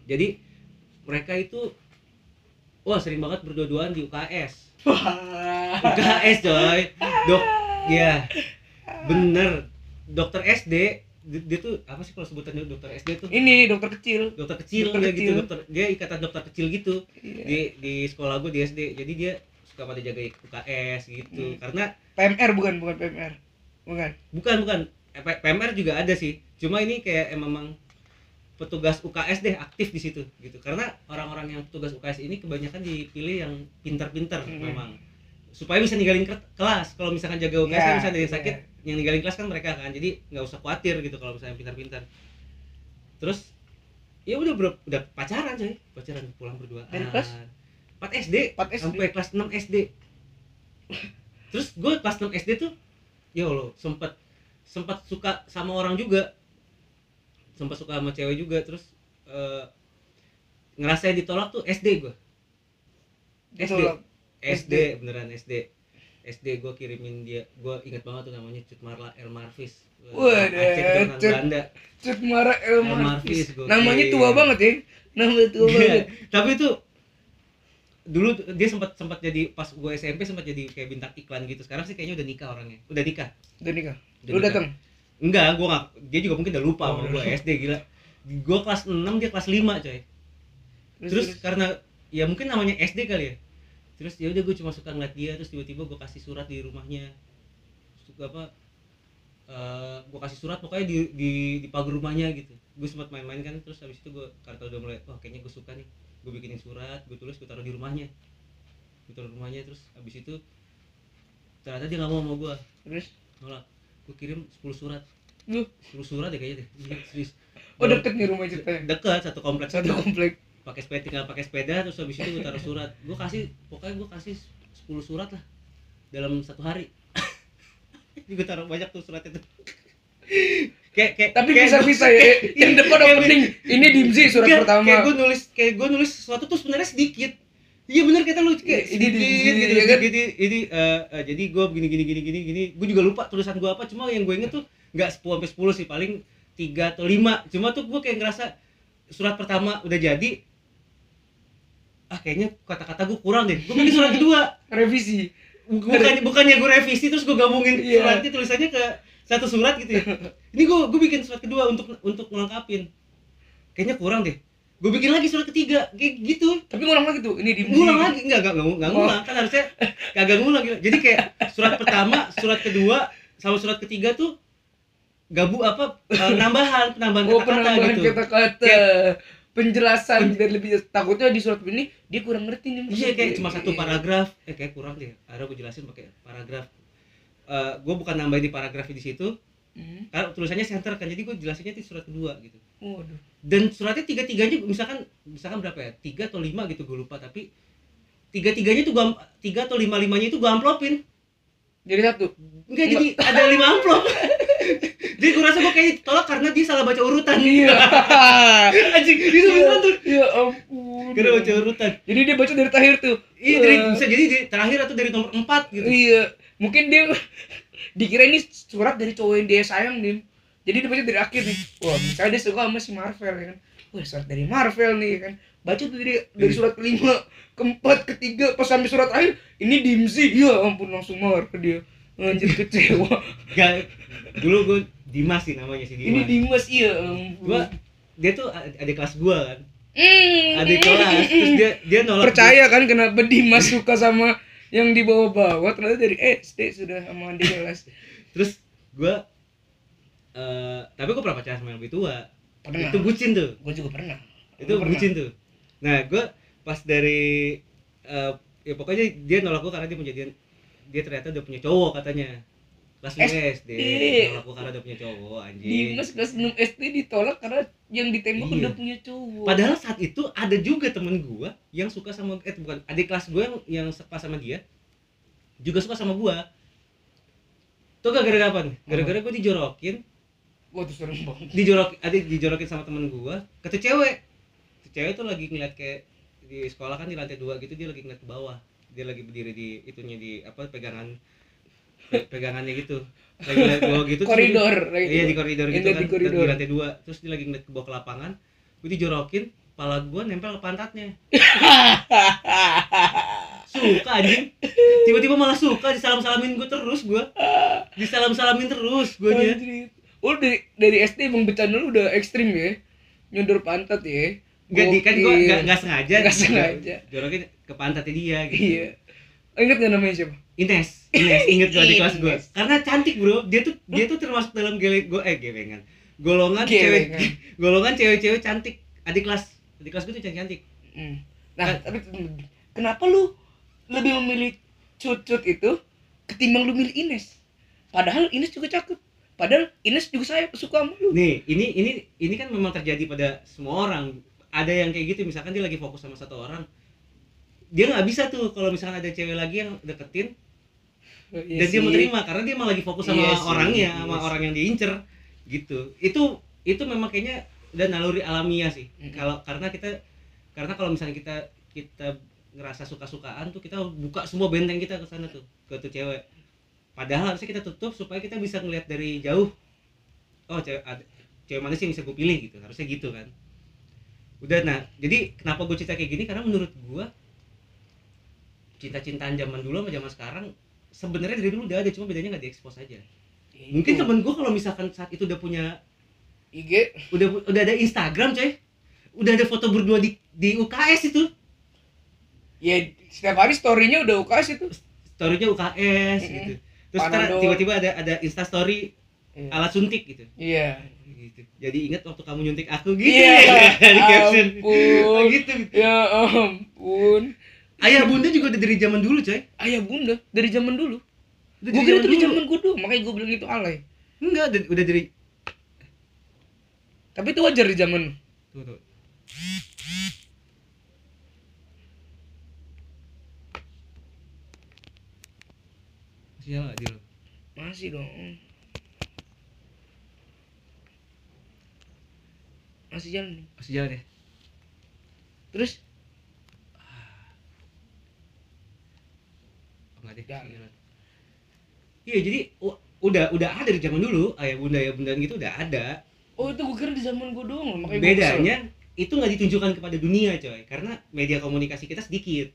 jadi mereka itu wah sering banget berdua-duaan di UKS Wah. UKS coy dok ya bener dokter SD dia, dia tuh apa sih kalau sebutannya dokter SD tuh Ini dokter kecil. dokter kecil Dokter gitu kecil. dokter dia ikatan dokter kecil gitu Iya. di di sekolah gue di SD jadi dia suka pada jaga UKS gitu Hmm. karena PMR bukan, bukan PMR. Bukan. bukan bukan Eh, PMR juga ada sih cuma ini kayak em- memang petugas UKS deh aktif di situ gitu karena orang-orang yang petugas UKS ini kebanyakan dipilih yang pintar-pintar Hmm. memang supaya bisa ninggalin ke- kelas kalau misalkan jaga UKS Ya, kan misalnya ada yang ya. sakit yang ninggalin kelas kan mereka kan jadi nggak usah khawatir gitu kalau misalnya pintar-pintar terus ya udah bro, udah pacaran coy pacaran pulang berdua Dari kelas? 4 SD 4 SD. sampai kelas 6 SD terus gue kelas 6 SD tuh ya Allah sempat sempat suka sama orang juga sempat suka sama cewek juga terus eh, ngerasain ditolak tuh SD gue SD. SD beneran SD SD gue kirimin dia gue inget banget tuh namanya Cut Marla El Marvis Waduh, Cut. Belanda Cut Mara El El Marvis. Namanya tua banget ya. Namanya tua Iya, banget. tapi itu dulu dia sempat sempat jadi pas gue SMP sempat jadi kayak bintang iklan gitu. Sekarang sih kayaknya udah nikah orangnya. Udah nikah? Udah nikah. Udah Lu nikah. datang. enggak gue nggak dia juga mungkin udah lupa Oh, sama gue SD gila. Gue kelas 6 dia kelas 5 coy. Terus, karena ya mungkin namanya SD kali ya. Terus ya udah gue cuma suka ngeliat dia terus tiba-tiba gue kasih surat di rumahnya. Suka apa eh gue kasih surat pokoknya di di di pagar rumahnya gitu. Gue sempat main-main kan terus habis itu gue karena udah mulai wah kayaknya gue suka nih gue bikinin surat gue tulis gue taruh di rumahnya. Gue taruh di rumahnya terus habis itu ternyata dia nggak mau sama gue terus? Nolak. Gue kirim 10 surat. Lu 10 surat deh kayaknya deh. Iya, serius. Oh deket nih rumah ceritanya? Dekat satu kompleks satu komplek. Pakai sepeda tinggal pakai sepeda terus habis itu gue taruh surat. Gue kasih pokoknya gue kasih 10 surat lah dalam satu hari. [LAUGHS] Ini gue taruh banyak tuh surat itu kayak kayak tapi kayak bisa bisa ya. kayak- yang depan opening. ini dimsi surat kayak- pertama. kayak gue nulis kayak gue nulis sesuatu tuh sebenarnya sedikit. Iya bener kata lu kayak Ini di- sedikit di- gitu. ya kan? ini, ini eh, eh, jadi gue begini gini gini gini gini. Gue juga lupa tulisan gue apa. Cuma yang gue inget tuh nggak 10 sampai 10 sih. Paling tiga atau lima. Cuma tuh gue kayak ngerasa surat pertama udah jadi ah kayaknya kata-kata gue kurang deh. Gue bikin surat kedua. Revisi. Bukannya bukannya gue revisi terus gue gabungin Iya. suratnya tulisannya ke satu surat gitu ya. Ini gue gue bikin surat kedua untuk untuk melengkapin kayaknya kurang deh. Gue bikin lagi surat ketiga kayak gitu. Tapi ngulang lagi tuh ini dimsi ngulang lagi. Enggak enggak enggak, enggak Oh. ngulang kan harusnya kagak ngulang gitu. jadi kayak surat pertama surat kedua sama surat ketiga tuh gabu apa eh, penambahan penambahan oh kata-kata penambahan gitu. kata-kata. Penjelasan biar lebih takutnya di surat ini dia kurang ngerti nih iya kayak cuma satu paragraf. Eh kayak kurang deh. Ada gue jelasin pakai paragraf Eh gue bukan nambahin di paragraf di situ. Hmm. karena tulisannya center kan jadi gue jelasinnya di surat kedua gitu. Waduh. Dan suratnya tiga tiganya misalkan misalkan berapa ya? Tiga atau lima gitu gue lupa tapi tiga tiganya tuh gua tiga atau lima limanya itu gue amplopin. Jadi satu? Enggak jadi ada lima amplop. [LAUGHS] Jadi gue rasa gue kayak tolak karena dia salah baca urutan. Iya. [LAUGHS] Anjing itu beneran tuh. ya ampun. Karena baca urutan. Jadi dia baca dari terakhir tuh. Iya dari Eh, bisa jadi di terakhir atau dari nomor empat gitu. Iya mungkin dia [LAUGHS] dikira ini surat dari cowok yang dia sayang nih jadi dia baca dari akhir nih. Wah misalnya dia suka sama si Marvel ya kan. Wah surat dari Marvel nih ya kan. Baca tuh dari dari surat kelima keempat ketiga pas sampai surat akhir ini dimsi ya ampun langsung marah dia. Anjir kecewa. [LAUGHS] Gak, dulu gue Dimas sih namanya si ini Dimas. Dimas iya ampun. Gua dia tuh ad- adik kelas gua kan. Hmm. adik kelas terus dia dia nolak percaya kan kenapa Dimas suka sama yang di bawah-bawah ternyata dari SD sudah sama adik kelas. Terus gua eh tapi gua pernah pacaran sama yang lebih tua. Pernah. Itu bucin tuh. Gue juga pernah. Itu Gua pernah. bucin tuh. Nah gua pas dari eh ya pokoknya dia nolak gua karena dia punya dia, dia ternyata udah punya cowok katanya kelas 5 SD nolak gua karena udah punya cowok anjing Dimas kelas 6 SD ditolak karena yang ditembak Iya. udah punya cowok. Padahal saat itu ada juga temen gua yang suka sama eh bukan adik kelas gua yang yang sekelas sama dia juga suka sama gua. Tuh gak gara-gara apa? Gara-gara gua dijorokin, Wah tuh serem banget. dijorok adik dijorokin sama temen gua tuh cewek. Tuh cewek tuh lagi ngeliat kayak di sekolah kan di lantai dua gitu dia lagi ngeliat ke bawah. Dia lagi berdiri di itunya di apa pegangan pe- pegangannya gitu. Lagi ngeliat bawah gitu. Koridor. Iya di koridor Yang gitu kan, di koridor. di lantai dua. Terus dia lagi ngeliat ke bawah ke lapangan, gue dijorokin, kepala gue nempel ke pantatnya. [LAUGHS] Suka anjing. Tiba-tiba malah suka disalam-salamin gue terus gue. Disalam-salamin terus gue nya. Oh dari dari SD emang bercanda lu udah ekstrim ya. Nyodor pantat ya. Gak di kan gue gak, gak sengaja. Nggak sengaja. Jorokin ke pantatnya dia gitu. Iya. Ingat gak namanya siapa? Ines, [LAUGHS] Ines inget gue di kelas gue. Karena cantik bro, dia tuh dia tuh termasuk dalam gele gue eh gelengan. Golongan cewek Gelengan. [LAUGHS] golongan cewek-cewek cantik adik kelas adik kelas gue tuh cantik Hmm. Nah, tapi kenapa lu lebih memilih cucut itu ketimbang lu milih Ines? Padahal Ines juga cakep. Padahal Ines juga saya suka sama lu. nih ini ini ini kan memang terjadi pada semua orang ada yang kayak gitu misalkan dia lagi fokus sama satu orang dia nggak bisa tuh kalau misalkan ada cewek lagi yang deketin dan dia mau terima karena dia emang lagi fokus sama Iya orangnya iya sama orang yang diincer gitu. Itu itu memang kayaknya udah naluri alamiah sih. Mm-mm. kalau karena kita karena kalau misalnya kita kita ngerasa suka-sukaan tuh kita buka semua benteng kita ke sana tuh ke tuh cewek. Padahal harusnya kita tutup supaya kita bisa ngelihat dari jauh oh cewek ada, cewek mana sih yang bisa gue pilih gitu. Harusnya gitu kan. Udah nah jadi kenapa gue cerita kayak gini? Karena menurut gue cinta-cintaan zaman dulu sama zaman sekarang sebenarnya dari dulu udah ada cuma bedanya nggak diekspos aja mungkin Itu. temen gue kalau misalkan saat itu udah punya IG udah udah ada Instagram coy udah ada foto berdua di di UKS itu ya setiap hari story-nya udah UKS itu. storynya UKS Mm-mm. gitu terus tiba-tiba ada ada Insta Story Iya. alat suntik gitu Iya. gitu jadi ingat waktu kamu nyuntik aku gitu Iya. [LAUGHS] dari caption Ampun. Oh, gitu Ya ampun. Ayah bunda juga udah dari zaman dulu coy Ayah bunda dari zaman dulu. udah Gue kira itu dari dulu. zaman gue dulu, makanya gue bilang itu alay. enggak udah, dari Tapi itu wajar di zaman lu. tuh, tuh. masih nyala lo Masih dong. Masih jalan nih. masih jalan ya Terus Jalan. iya jadi udah udah ada dari zaman dulu ayah bunda ayah bunda gitu udah ada oh itu gue kira di zaman gue doang loh, makanya bedanya itu nggak ditunjukkan kepada dunia coy karena media komunikasi kita sedikit.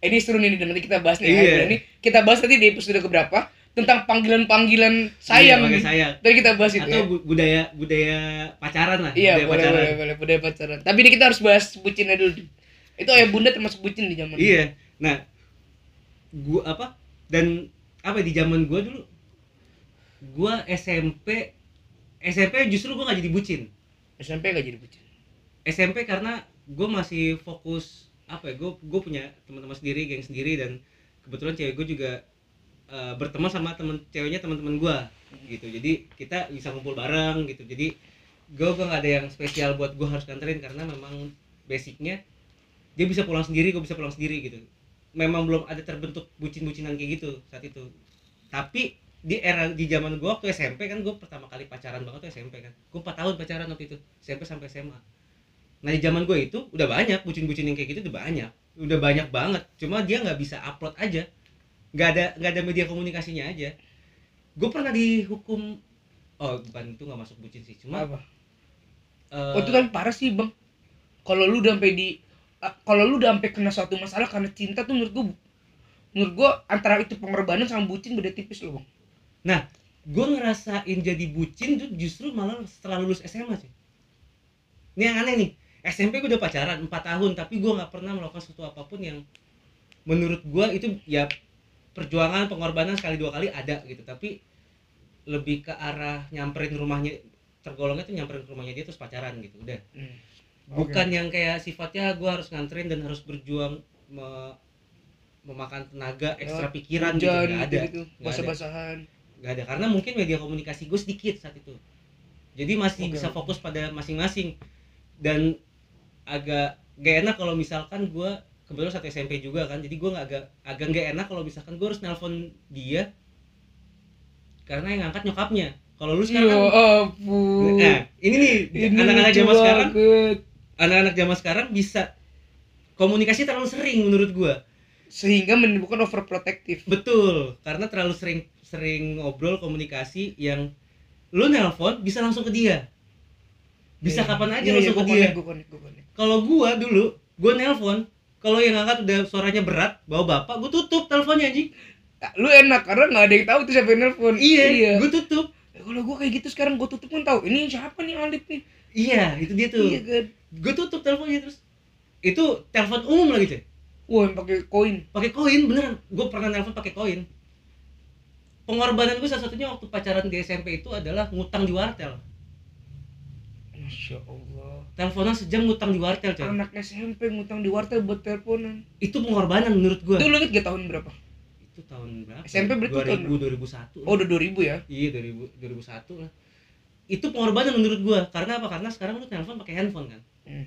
Eh, ini seru nih nanti kita bahas nih. Iya. ya. Ini kita bahas nanti di episode keberapa tentang panggilan-panggilan sayang. Iya, sayang Tadi kita bahas itu. atau ya. bu- budaya budaya pacaran lah Iya, budaya boleh, pacaran boleh, boleh, budaya pacaran. Tapi ini kita harus bahas bucinnya dulu. Itu ayah bunda termasuk bucin di zaman. iya nah gua apa dan apa ya, di zaman gua dulu gua SMP SMP justru gua nggak jadi bucin. SMP gak jadi bucin. SMP karena gue masih fokus apa ya gue gue punya teman-teman sendiri geng sendiri dan kebetulan cewek gue juga eh, berteman sama temen ceweknya teman-teman gue gitu. Jadi kita bisa kumpul bareng gitu. Jadi gue gue nggak ada yang spesial buat gue harus nganterin karena memang basicnya dia bisa pulang sendiri gue bisa pulang sendiri gitu memang belum ada terbentuk bucin-bucinan kayak gitu saat itu. Tapi di era di zaman gue waktu SMP kan gue pertama kali pacaran banget tuh SMP kan. Gue 4 tahun pacaran waktu itu SMP sampai SMA nah di zaman gue itu udah banyak bucin-bucin yang kayak gitu udah banyak. Udah banyak banget cuma dia nggak bisa upload aja. Nggak ada nggak ada media komunikasinya aja. Gue pernah dihukum oh bukan itu nggak masuk bucin sih cuma Apa? eh, Oh, itu kan parah sih, Bang. Kalau lu udah sampai di kalau lu udah sampai kena suatu masalah karena cinta tuh menurut gua menurut gua antara itu pengorbanan sama bucin beda tipis loh, Bang. gue ngerasain jadi bucin tuh justru malah setelah lulus SMA sih ini yang aneh nih. SMP gue udah pacaran 4 tahun tapi gue nggak pernah melakukan sesuatu apa pun yang menurut gue itu ya perjuangan pengorbanan sekali dua kali ada gitu. Tapi lebih ke arah nyamperin rumahnya tergolongnya tuh nyamperin ke rumahnya dia terus pacaran gitu. Udah. Hmm. Bukan yang kayak sifatnya gue harus nganterin dan harus berjuang me- memakan tenaga ekstra pikiran gitu nggak ada gitu, Nggak ada. basah-basahan. nggak ada karena mungkin media komunikasi gue sedikit saat itu jadi masih Oke. bisa fokus pada masing-masing dan agak gak enak kalau misalkan gue kebetulan satu SMP juga kan jadi gue nggak agak agak nggak enak kalau misalkan gue harus nelpon dia karena yang ngangkat nyokapnya kalau lu Ya sekarang kan, ampun. nah, ini nih anak-anak zaman sekarang. Anak-anak zaman sekarang bisa komunikasi terlalu sering menurut gue sehingga menimbulkan overprotective. Betul, karena terlalu sering sering ngobrol komunikasi yang lu nelpon bisa langsung ke dia. Bisa Iya. kapan aja Iya, langsung iya, ke gua dia. gua gua. Kalau gua dulu, gua nelpon, kalau yang angkat udah suaranya berat, bawa bapak, gua tutup teleponnya anjing. Ah, Lu enak karena nggak ada yang tahu tuh siapa yang nelfon. Iya, gua tutup. Kalau gua kayak gitu sekarang gua tutup kan tahu. Ini siapa nih Alif nih? Iya, itu dia tuh. Iya kan. Gua tutup teleponnya terus. Itu telepon umum lagi, cuy. Wah, yang pakai koin. Pakai koin beneran. Gua pernah nelpon pakai koin. Pengorbanan gue salah satunya waktu pacaran di SMP itu adalah ngutang di wartel. Masya Allah. Teleponan sejam ngutang di wartel, coy. Anak SMP ngutang di wartel buat teleponan. itu pengorbanan menurut gua Itu lu inget gak tahun berapa? itu tahun berapa SMP berarti 2000 2001 Oh, udah 2000 ya? iya 2000 2001 lah itu pengorbanan menurut gua karena apa karena sekarang lu telepon pakai handphone kan Hmm.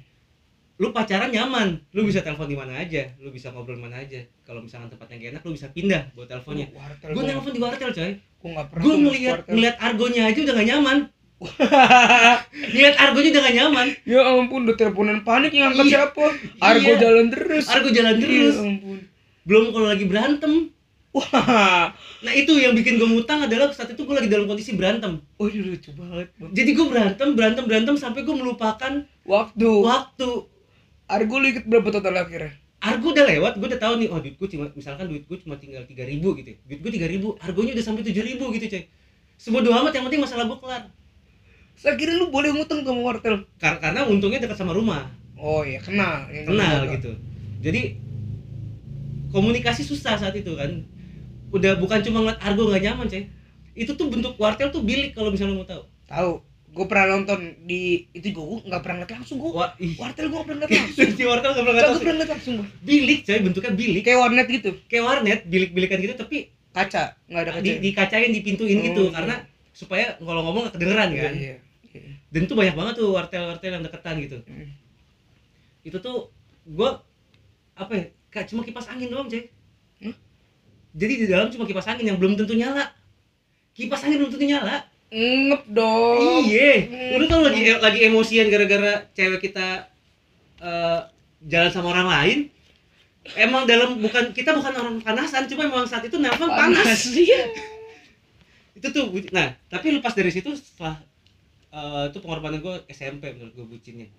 lu pacaran nyaman lu bisa telepon di mana aja lu bisa ngobrol di mana aja kalau misalkan tempatnya gak enak lu bisa pindah buat teleponnya Oh, gua- telepon di wartel coy Gua nggak pernah. masuk ngeliat ngeliat argonya aja udah gak nyaman [LAUGHS] ngeliat argonya udah gak nyaman Ya ampun, udah teleponan panik yang angkat Iya. siapa? Argo Iya. jalan terus. argo jalan terus Ya ampun. belum kalau lagi berantem Wah. nah itu yang bikin gue ngutang adalah saat itu gue lagi dalam kondisi berantem Oh, ini lucu banget. Bang. jadi gue berantem berantem berantem sampai gue melupakan Waktu. waktu Argo lu ikut berapa total akhirnya? argo udah lewat gue udah tahu nih oh duit gue cuma misalkan duit gue cuma tinggal tiga ribu gitu ya. duit gue tiga ribu argonya udah sampai tujuh ribu gitu coy semua doa amat yang penting masalah gue kelar Saya kira lu boleh ngutang sama wartel. Kar- karena untungnya dekat sama rumah Oh iya, kenal. Ya, kenal gitu jadi komunikasi susah saat itu kan udah bukan cuma ngeliat argo nggak nyaman coy itu tuh bentuk wartel tuh bilik kalau misalnya mau tahu. Tahu. Gue pernah nonton di itu gue nggak pernah ngeliat langsung gue ih. wartel gue pernah ngeliat [LAUGHS] langsung. Di wartel nggak pernah ngeliat pernah ngeliat langsung gue bilik coy bentuknya bilik. Kayak warnet gitu. Kayak warnet bilik-bilikan gitu tapi kaca nggak ada kaca. di, dikacain dipintuin Oh, gitu iya. karena supaya kalau ngomong nggak kedengeran Iya, kan? iya, iya. dan itu banyak banget tuh wartel-wartel yang deketan gitu. Hmm. itu tuh gua apa ya kayak cuma kipas angin doang coy. Hmm? Jadi di dalam cuma kipas angin yang belum tentu nyala. Kipas angin belum tentu nyala. Ngep dong. Iya lu tau lagi lagi emosian gara-gara cewek kita eh, jalan sama orang lain? Emang dalam bukan kita bukan orang panasan cuma emang saat itu nelpon panas, iya. [LAUGHS] Itu tuh nah tapi lepas dari situ setelah eh, itu pengorbanan gue SMP menurut gue bucinnya.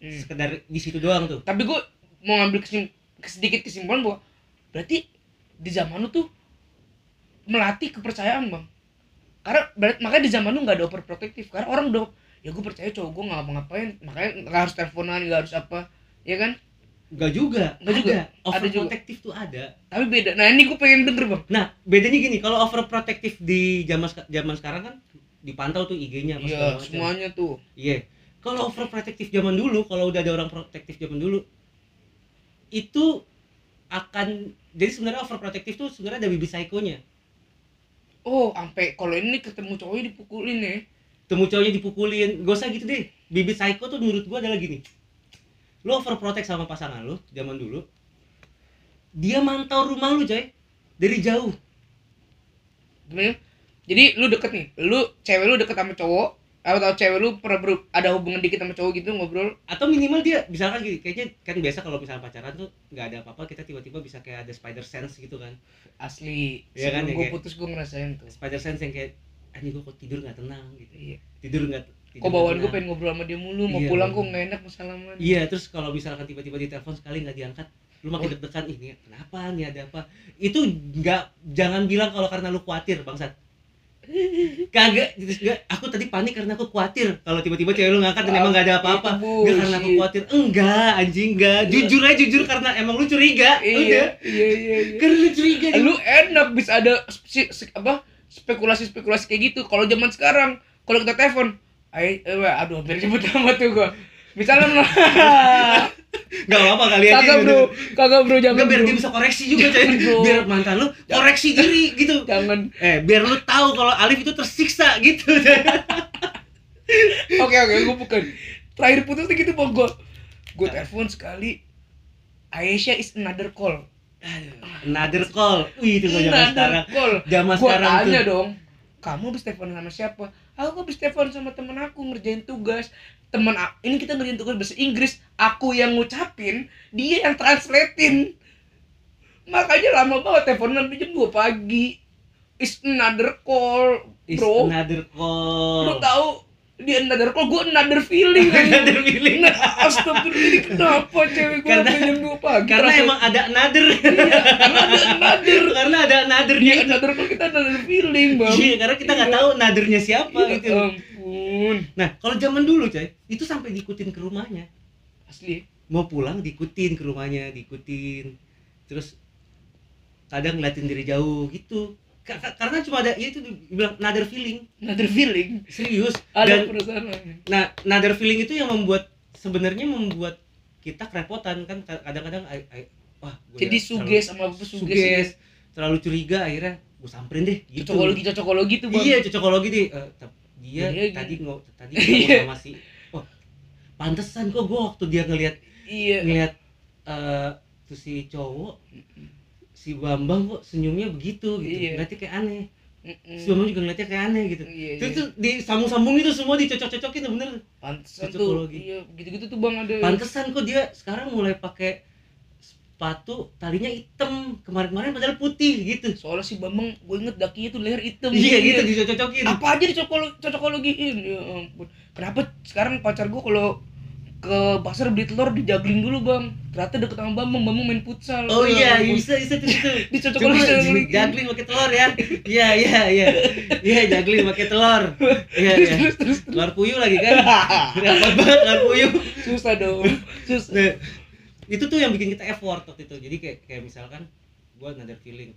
Hmm. sekedar di situ doang tuh. Tapi gue mau ngambil kesim sedikit kesimpulan bahwa berarti di zaman lu tuh melatih kepercayaan bang. Karena makanya di zaman lu nggak ada overprotective. Karena orang udah ya gue percaya cowok gue nggak ngapain makanya nggak harus teleponan nggak harus apa. Ya kan? Enggak juga. Nggak juga? ada. Overprotective tuh ada. Tapi beda. Nah ini gue pengen denger bang. Nah bedanya gini kalau overprotective di zaman zaman sekarang kan dipantau tuh IG-nya iya semuanya tuh. Iya. Kalau overprotective zaman dulu, kalau udah ada orang protektif zaman dulu, itu akan jadi sebenarnya overprotective tuh sebenarnya ada bibit psikonya. oh sampai kalau ini ketemu cowoknya dipukulin ya Temu cowoknya dipukulin, gak usah gitu deh. Bibit psycho tuh menurut gua adalah gini. Lo overprotect sama pasangan lo zaman dulu. Dia mantau rumah lu, coy. Dari jauh. gimana jadi lu deket nih lu cewek lu deket sama cowok atau cewek lu pernah ber- ada hubungan dikit sama cowok gitu ngobrol Atau minimal dia misalkan gini, kayaknya kan biasa kalau misalnya pacaran tuh nggak ada apa-apa, kita tiba-tiba bisa kayak ada spider sense gitu kan. asli Iya kan, ya, gue putus gue ngerasain tuh Spider sense yang kayak anjing gua kok tidur nggak tenang gitu. iya Tidur nggak tidur kok bawaan gue pengen ngobrol sama dia mulu mau Iya, pulang kok bener. nggak enak mau salaman Iya, terus kalau misalkan tiba-tiba ditelepon sekali nggak diangkat, lu makin Oh. deg-degan ini kenapa nih ada apa? Itu nggak jangan bilang kalau karena lu khawatir, bangsat. Kagak, aku tadi panik karena aku khawatir kalau tiba-tiba cewek lu ngangkat dan emang nggak ada apa-apa. Enggak karena aku khawatir. Enggak, anjing enggak. Iya. Jujur aja jujur karena emang lu curiga. Udah. iya iya iya, iya. Karena lu curiga. lu enak bisa ada apa spekulasi spekulasi kayak gitu kalau zaman sekarang kalau kita telepon eh, aduh hampir sebut nama tuh gua misalnya [LAUGHS] Enggak apa-apa kali aja. kagak bro kagak bro jangan biar bro. dia bisa koreksi juga, coy. Biar mantan lu koreksi diri gitu. jangan Eh, biar lu tahu kalau Alif itu tersiksa gitu. [LAUGHS] oke oke gue bukan terakhir putus tuh gitu bang gue gue telepon sekali Aisyah is another call Another call. Wih, itu gua zaman sekarang. call Zaman gue sekarang tanya tuh. dong kamu habis telepon sama siapa aku habis telepon sama temen aku ngerjain tugas temen a- ini kita ngerjain tugas bahasa Inggris aku yang ngucapin dia yang translatein makanya lama banget teleponan sampai jam 2 pagi is another call Is bro another lu call. tahu dia another call gue another feeling [LAUGHS] Another feeling. Nah, astagfirullah ini kenapa cewek gue Karena- sampai jam 2 pagi Karena Terasa- emang ada another. iya, karena ada another [LAUGHS] Karena ada dia anothernya. another call kita another feeling bang Iya, karena kita nggak Iya. tahu anothernya siapa Ya gitu. Ampun. Nah, kalau zaman dulu, coy, itu sampai diikutin ke rumahnya. asli. Mau pulang diikutin ke rumahnya, diikutin. Terus kadang ngeliatin dari jauh gitu. Ka- ka- Karena cuma ada ya itu dibilang another feeling, another feeling? Serius. ada Dan perasaan Nah, another feeling itu yang membuat sebenarnya membuat kita kerepotan kan. Kadang-kadang wah jadi suges sama suges, suges terlalu curiga akhirnya gue samperin deh gitu. Cocokologi cocokologi tuh bang. Iya cocokologi deh. Eh, tap- dia Iya, tadi ngo tadi [LAUGHS] Iya. ngomong sama si oh pantesan kok gue waktu dia ngelihat iya. ngelihat eh tuh si cowok si Bambang kok senyumnya begitu gitu. Iya. berarti kayak aneh. Mm-mm. si Bambang juga ngeliatnya kayak aneh gitu. Iya itu iya. disambung-sambung itu semua dicocok-cocokin bener. Pantesan tuh iya gitu-gitu tuh bang ada pantesan kok dia sekarang mulai pakai sepatu talinya hitam. Kemarin-kemarin padahal putih gitu. Soalnya si bambang gue inget dakinya tuh leher hitam. Iya gitu dicocok-cocokin apa aja dicocokologi cocokologiin. Ya ampun. Kenapa sekarang pacar gue kalau ke pasar beli telur dijagling dulu bang? Ternyata deket sama bambang bambang main futsal. Oh Ya iya bisa bisa tuh itu Coba cocokologi jagling pakai telur ya. Iya iya iya. Iya jagling pakai telur. Iya iya. terus terus terus. Telur puyuh lagi kan? [LAUGHS] Repot banget telur puyuh. Susah dong. Susah itu tuh yang bikin kita effort waktu itu. Jadi kayak kayak misalkan gua another feeling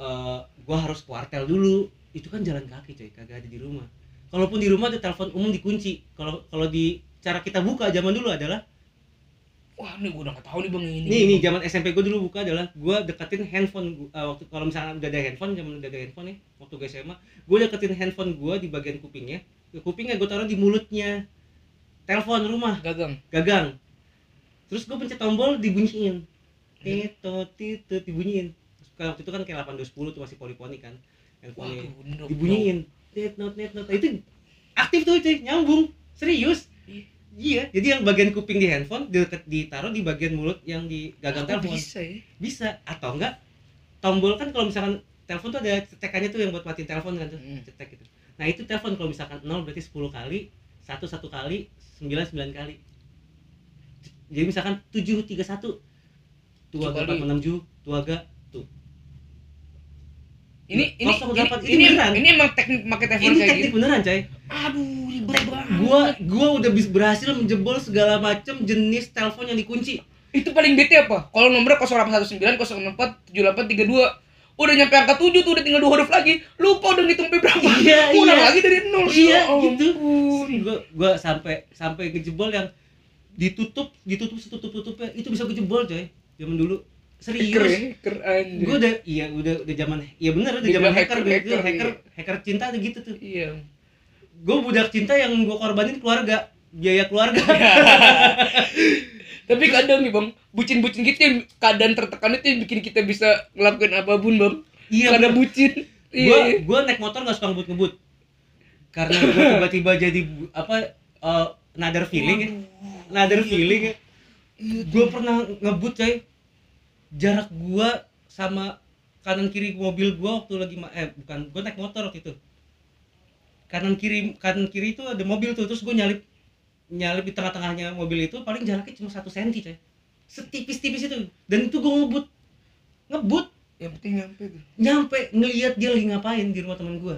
eh gua harus kuartel dulu. Itu kan jalan kaki coy. Kagak ada di rumah. Kalaupun di rumah ada telepon umum dikunci. Kalau kalau di cara kita buka zaman dulu adalah wah ini gue udah gak tahu nih bang ini. Nih nih zaman SMP gue dulu buka adalah gue deketin handphone gua- eh, waktu kalau misalnya udah ada handphone zaman udah ada handphone nih waktu gue SMA gue deketin handphone gue di bagian kupingnya. Kupingnya gue taruh di mulutnya. Telepon rumah. Gagang. Gagang terus gue pencet tombol dibunyiin. Tito tito dibunyiin. Kalau waktu itu kan kayak 8210 tuh masih poliponi kan handphonenya. Bener dibunyiin. net not net not. Itu aktif tuh cuy. Nyambung. Serius. Iya. Jadi yang bagian kuping di handphone ditaruh di bagian mulut yang di gagang telepon. bisa ya? Bisa. Atau enggak tombol kan kalau misalkan telepon tuh ada cetekannya tuh yang buat matiin telepon kan tuh Hmm. cetek gitu. Nah itu telepon kalau misalkan 0 berarti 10 kali satu satu kali 9 9 kali jadi misalkan 7 3 1 tua Tujuh kali. 4 6 tua ga tuh ini ini ini, delapan, itu ini, beneran. ini emang teknik pakai telepon ini kayak teknik gitu beneran coy. Aduh ribet banget. gua gua udah bis berhasil menjebol segala macam jenis telepon yang dikunci. Itu paling bete apa? Kalau nomornya 0819 064 7832 udah nyampe angka 7 tuh udah tinggal dua huruf lagi. Lupa udah ngitung berapa. Iya, ulang iya. lagi dari nol. Iya Ya gitu. ampun. gua gua sampai sampai ngejebol yang ditutup ditutup setutup tutupnya itu bisa kejebol coy zaman dulu. Hacker serius. Ya hacker anjir gue udah iya udah udah zaman iya bener udah zaman hacker hacker, hacker hacker, hacker, iya. hacker cinta tuh gitu tuh. Iya. Gue budak cinta yang gue korbanin keluarga biaya keluarga. [LAUGHS] [LAUGHS] Tapi kadang nih bang bucin-bucin gitu yang keadaan tertekan itu yang bikin kita bisa ngelakuin apa pun bang. Iya karena bener. bucin. Gue iya. gue naik motor nggak suka ngebut ngebut karena gue tiba-tiba jadi apa uh, another feeling ya another feeling ya. gue pernah ngebut coy. Jarak gue sama kanan kiri mobil gue waktu lagi ma- eh bukan gue naik motor waktu itu. Kanan kiri kanan kiri itu ada mobil tuh terus gue nyalip nyalip di tengah-tengahnya mobil itu paling jaraknya cuma satu senti coy. Setipis-tipis itu. Dan itu gue ngebut. Ngebut. Yang penting nyampe nyampe ngelihat dia lagi ngapain di rumah teman gue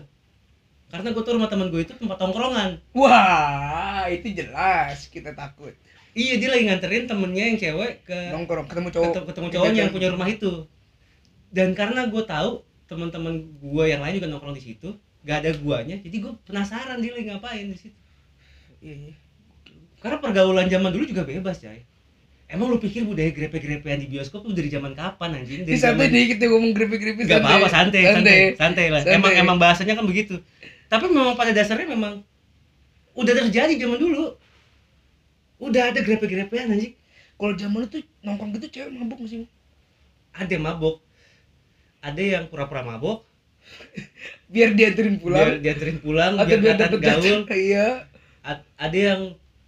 karena gue tuh rumah teman gue itu tempat tongkrongan. Wah itu jelas. Kita takut. Iya dia lagi nganterin temennya yang cewek ke nongkrong ketemu cowok. Ketemu, ketemu cowoknya yang punya rumah itu. Dan karena gue tahu teman-teman gue yang lain juga nongkrong di situ gak ada guanya jadi gue penasaran dia lagi ngapain di situ. Iya iya. Karena pergaulan zaman dulu juga bebas coy. Emang lu pikir budaya grepe-grepean di bioskop tuh dari zaman kapan anjing? Di dari santai zaman kita ngomong grepe-grepe Gak apa-apa santai, santai, santai lah. Santai. Emang emang bahasanya kan begitu. Tapi memang pada dasarnya memang udah terjadi zaman dulu. Udah ada grepe-grepean anjing. kalau zaman itu nongkrong gitu cewek mabuk Bang? Ada mabok. Ada yang pura-pura mabok, [LAUGHS] biar dianterin biar pulang dianterin pulang, atau biar biar gaul. [LAUGHS] iya A- ada yang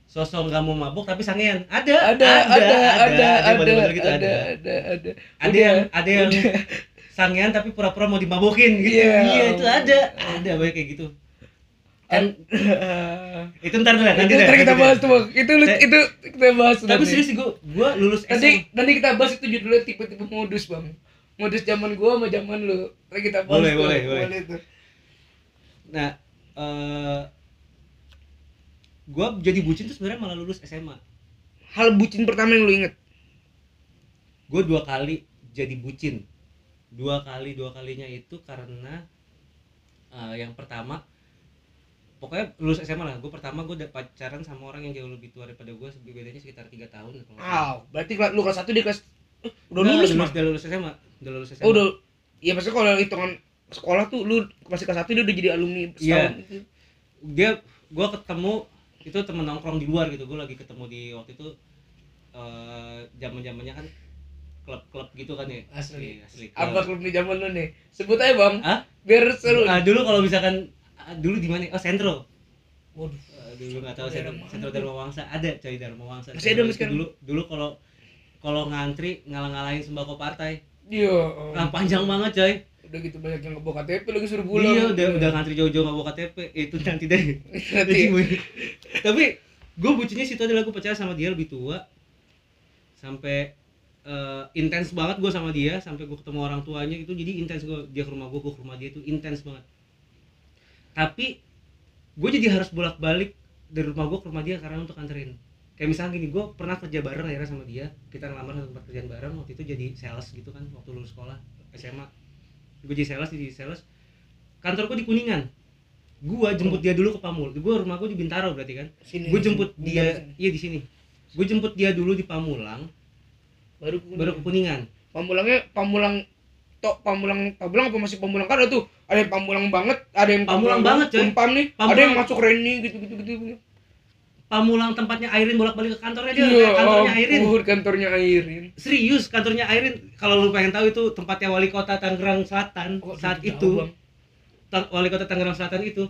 sosok nggak mau mabok tapi sangean. Ada, ada ada ada ada model-model gitu ada ada ada Ada Udah. yang ada yang sangean tapi pura-pura mau dimabokin gitu. Iya. Iya, itu ada. Ada banyak kayak gitu. Kan [LAUGHS] itu ntar dulu Nanti, ntar kita bahas tuh Bang. itu lu- itu kita bahas Tapi serius sih gua gua lulus nanti SMA. nanti kita bahas itu judulnya tipe-tipe modus bang modus zaman gua sama zaman lu nanti kita bahas Boleh, tuh. boleh, boleh. tuh. Nah, eh gua jadi bucin tuh sebenarnya malah lulus SMA. hal bucin pertama yang lu inget Gua dua kali jadi bucin. Dua kali, dua kalinya itu karena eh, yang pertama pokoknya lulus SMA lah. Gue pertama gue udah pacaran sama orang yang jauh lebih tua daripada gue, bedanya sekitar tiga tahun. kalau. Wow, berarti kelas- lu kelas satu dia kelas eh, udah Nggak, lulus mah udah lulus SMA, udah lulus SMA. oh udah ya maksudnya kalau hitungan sekolah tuh lu masih kelas satu dia udah jadi alumni Iya. setahun gitu. dia gua ketemu itu temen nongkrong di luar gitu gue lagi ketemu di waktu itu eh zaman zamannya kan klub-klub gitu kan ya? Asli. Iya, asli. Apa klub di zaman lu nih? Sebut aja bang. Hah? biar seru. Ah, dulu kalau misalkan ah, dulu di mana? Oh sentro. Waduh. Ah, dulu nggak tahu sentro sentro? Dharma Wangsa ada coy Dharma Wangsa Masih ada. sekarang? dulu dulu kalau kalau ngantri ngalang-ngalahin sembako partai. Iya. Nah, panjang banget coy. Udah gitu banyak yang ngebawa KTP lagi suruh pulang. Iya udah udah ngantri jauh-jauh nggak bawa KTP itu nanti deh. [LAUGHS] Nanti. tapi gue bucinnya situ adalah gue percaya sama dia lebih tua. Sampai eh, intens banget gue sama dia sampai gue ketemu orang tuanya itu jadi intens gue dia ke rumah gue gue ke rumah dia itu intens banget. Tapi gue jadi harus bolak balik dari rumah gue ke rumah dia karena untuk anterin kayak misalnya gini gue pernah kerja bareng akhirnya sama dia. Kita ngelamar satu tempat kerjaan bareng waktu itu jadi sales gitu kan waktu lulus sekolah SMA gue jadi sales jadi sales. Kantor gue di kuningan. Gue jemput dia dulu ke Pamul. Gue rumah gue di Bintaro berarti kan. Gue jemput dia sini. iya di sini. Gue jemput dia dulu di Pamulang baru ke baru kuningan pamulangnya pamulang tok pamulang pamulang apa masih pamulang kan ada tuh? Ada yang pamulang banget ada yang Pamulang banget, coy. umpam nih ada Pamulang. yang masuk Reni gitu gitu gitu Pamulang tempatnya Airin bolak-balik ke kantornya dia. Iya, kantornya Airin. ampun, kantornya Airin. Serius kantornya Airin. Kalau lu pengen tahu itu tempatnya wali kota Tangerang Selatan Kok saat gitu itu. Bang? Wali kota Tangerang Selatan itu.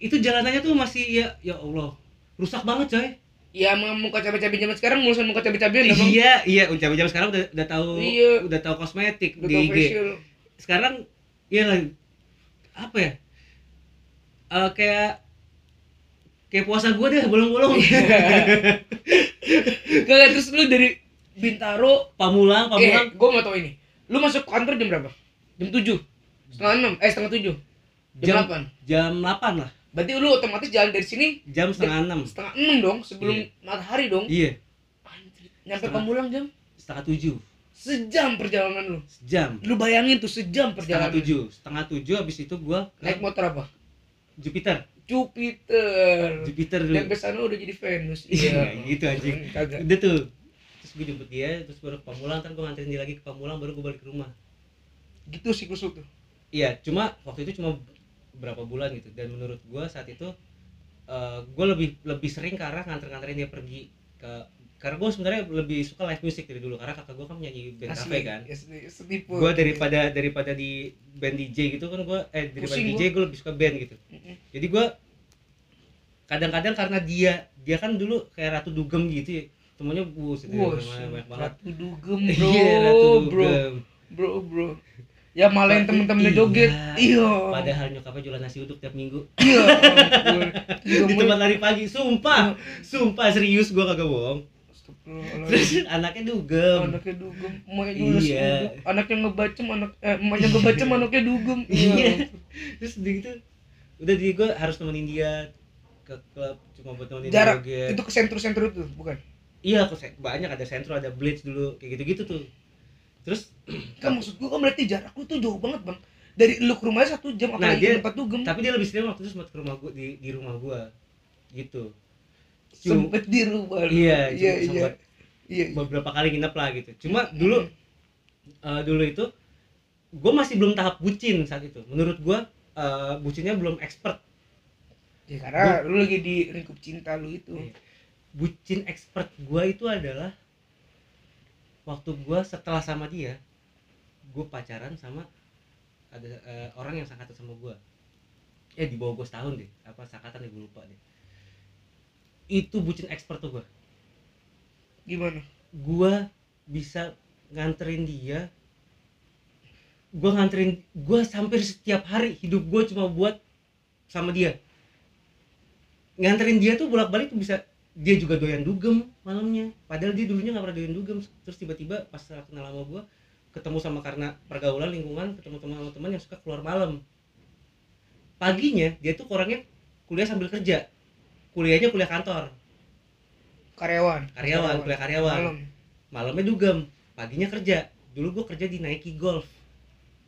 Itu jalanannya tuh masih ya ya Allah. Rusak banget coy ya muka cabai-cabai zaman sekarang mulusan muka cabai-cabai bang. Iya iya udah jam sekarang udah udah tahu Iya. udah tahu kosmetik udah di IG. facial. Sekarang ya apa ya Eh, kayak kayak puasa gue deh bolong-bolong. [LAUGHS] Gak, terus lu dari Bintaro pamulang pamulang. eh gue mau tau ini. Lu masuk kantor jam berapa? Jam tujuh? Setengah enam? Eh setengah tujuh? Jam delapan? jam 8 lah berarti lu otomatis jalan dari sini jam setengah enam. setengah enam dong sebelum Iya. matahari dong. Iya. Anjir, nyampe Setengah- Pamulang jam? Setengah tujuh. Sejam perjalanan lu. Jam lu bayangin tuh sejam setengah perjalanan. tujuh. Setengah tujuh habis itu gua ke naik motor apa? Jupiter. Jupiter. Jupiter dulu. Yang ke sana udah jadi Venus Iya, gitu, anjing. Hmm, kagak. Udah tuh. Terus gue jemput dia terus baru ke Pamulang kan gue nganterin dia lagi ke Pamulang baru gue balik ke rumah. Gitu siklus lu tuh. Iya cuma waktu itu cuma berapa bulan gitu. Dan menurut gue saat itu gue lebih lebih sering ke arah nganter-nganterin dia pergi ke karena gue sebenarnya lebih suka live music dari dulu. Karena kakak gue kan penyanyi band cafe kan. asli, setipu gue daripada daripada di band DJ gitu kan gue eh daripada Pusing DJ gue lebih suka band gitu. Mm-mm. jadi gue kadang-kadang karena dia dia kan dulu kayak ratu dugem gitu ya. Temennya bus Wah, banyak banget. Ratu Dugem bro, [LAUGHS] iya ratu bro, dugem. Bro, bro. Ya malahin Tapi temen-temennya iya. joget. Iya. padahal nyokapnya jualan nasi uduk tiap minggu Iya. [LAUGHS] Juga di tempat lari pagi sumpah sumpah serius gua kagak bohong terus anaknya dugem Anaknya dugem, emaknya juga Iya. Anaknya ngebacem, anak eh emaknya ngebacem, anaknya dugem. iya terus gitu udah di gua harus nemenin dia ke klub cuma buat nemenin dia Jarak joget. itu ke sentru-sentru itu, bukan? iya ke se- banyak ada sentro ada blitz dulu kayak gitu-gitu tuh terus Kan maksud gua kan berarti jarak lu tuh jauh banget, Bang. Dari lu ke rumahnya satu jam Nah, apalagi dia- tempat dugem. tapi dia lebih sering waktu itu sempat ke rumah gua di di rumah gua gitu Cuma- Sempet di rumah. lu. iya iya, iya. sempat Iya. beberapa kali nginep lah gitu cuma dulu eh, dulu itu gue masih belum tahap bucin saat itu menurut gue eh, bucinnya belum expert Ya karena lu lagi di lingkup cinta lu itu. Iya. bucin expert gue itu adalah waktu gue setelah sama dia gue pacaran sama ada eh, orang yang sangkatan sama gue ya di bawah gue setahun deh apa sangkatan deh gue lupa deh. Itu bucin expert tuh gue Gimana? gua bisa nganterin dia gua nganterin gua hampir setiap hari hidup gua cuma buat sama dia. Nganterin dia tuh bolak-balik tuh bisa dia juga doyan dugem malamnya. Padahal dia dulunya nggak pernah doyan dugem. Terus tiba-tiba pas kenal sama gua ketemu sama karena pergaulan lingkungan ketemu teman teman yang suka keluar malam. Paginya dia tuh orangnya kuliah sambil kerja. Kuliahnya kuliah kantor. Karyawan. karyawan kuliah karyawan. Malam. malamnya dugem. Paginya kerja. Dulu gue kerja di Nike Golf.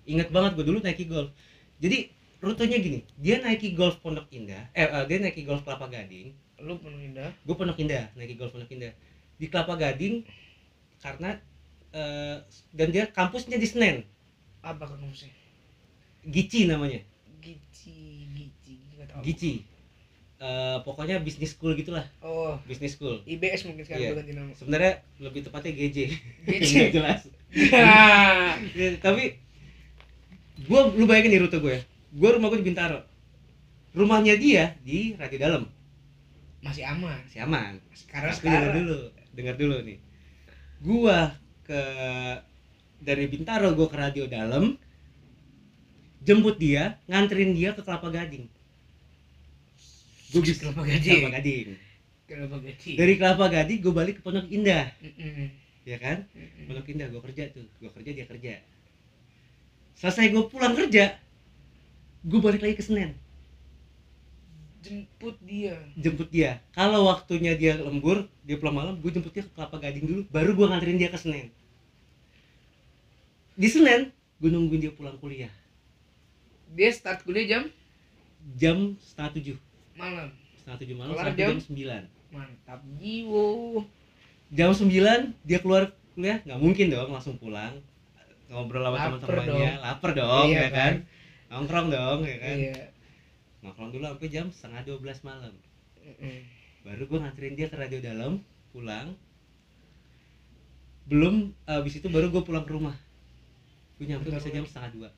Inget banget gue dulu Nike Golf. Jadi rutenya gini. Dia Nike Golf Pondok Indah eh eh, dia Nike Golf Kelapa Gading Lu penuh indah. gue Pondok Indah Nike Golf Pondok Indah di Kelapa Gading karena eh, dan dia kampusnya di Senen Apa sih? Gici namanya Gici, gici. Gici Eh, pokoknya bisnis school gitulah Oh, bisnis school IBS mungkin sekarang Iya. udah ganti nama. sebenarnya lebih tepatnya GJ. [LAUGHS] Nggak jelas Nah, [LAUGHS] Ya, tapi gua lu bayangin nih rute gue ya gue rumah gue di Bintaro rumahnya dia di Radio Dalam masih aman. masih aman Sekarang Tapi dengar sekarang. dulu dengar dulu nih gua ke dari Bintaro gua ke Radio Dalam jemput dia nganterin dia ke Kelapa Gading gue bisa Kelapa Gading. Kelapa Gading Kenapa gaji? dari Kelapa Gading gue balik ke Pondok Indah Mm-mm. ya kan Mm-mm. Pondok Indah gue kerja tuh gue kerja dia kerja selesai gue pulang kerja gue balik lagi ke Senen jemput dia. jemput dia. Kalau waktunya dia lembur dia pulang malam gue jemput dia ke Kelapa Gading dulu baru gue nganterin dia ke Senen. Di Senen gue nungguin dia pulang kuliah. Dia start kuliah jam? Jam setengah tujuh. Malam. Setengah tujuh malam sampai jam? sembilan. Mantap jiwo. Jam sembilan dia keluar kuliah nggak mungkin dong langsung pulang. Ngobrol sama teman-temannya. dong. lapar dong Iya ya kan? kan? nongkrong dong ya kan? Iya nongkrong dulu sampai jam setengah dua belas malam. Mm-mm. baru gue nganterin dia ke radio dalam pulang. Belum abis itu baru gue pulang ke rumah. Gue nyampe bisa jam setengah dua.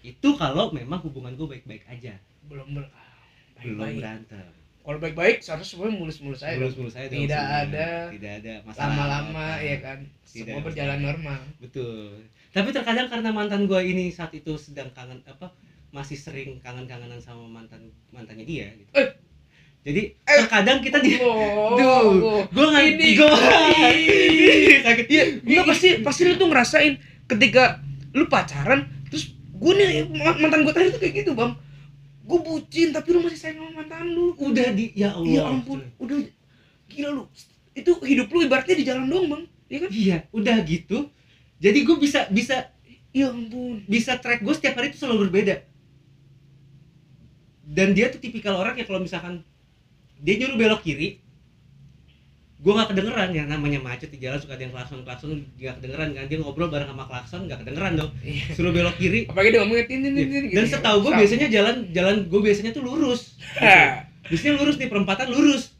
Itu kalau memang hubungan gue baik-baik aja. Belum ber ah, belum baik-baik. berantem. Kalau baik-baik seharusnya semuanya mulus-mulus aja mulus mulus saya dong Tidak ada tidak ada masalah lama-lama ya kan? Tidak semua berjalan normal. Betul. Tapi terkadang karena mantan gue ini saat itu sedang kangen apa masih sering kangen-kangenan sama mantan mantannya dia gitu. Eh. jadi Eh. terkadang kita di oh, [LAUGHS] Duh, gue nggak ini gue Ih. [LAUGHS] sakit. Iya, enggak pasti [LAUGHS] pasti lu tuh ngerasain ketika lu pacaran terus gue nih ma- mantan gue tadi tuh kayak gitu bang. Gue bucin tapi lu masih sayang sama mantan lu. Udah di ya Allah ya ampun. udah gila lu. Itu hidup lu ibaratnya di jalan doang bang. Ya kan? Iya udah gitu. Jadi gue bisa bisa ya ampun. bisa track gue setiap hari itu selalu berbeda dan dia tuh tipikal orang yang kalau misalkan dia nyuruh belok kiri gue nggak kedengeran ya namanya macet di jalan suka ada yang klakson klakson nggak kedengeran kan. Dia ngobrol bareng sama klakson nggak kedengeran dong. Iya. suruh belok kiri. Apalagi dia ngomongnya tin tin tin tin dan gitu. setahu gue biasanya jalan jalan gue biasanya tuh lurus. Hah. [LAUGHS] biasanya lurus nih perempatan lurus.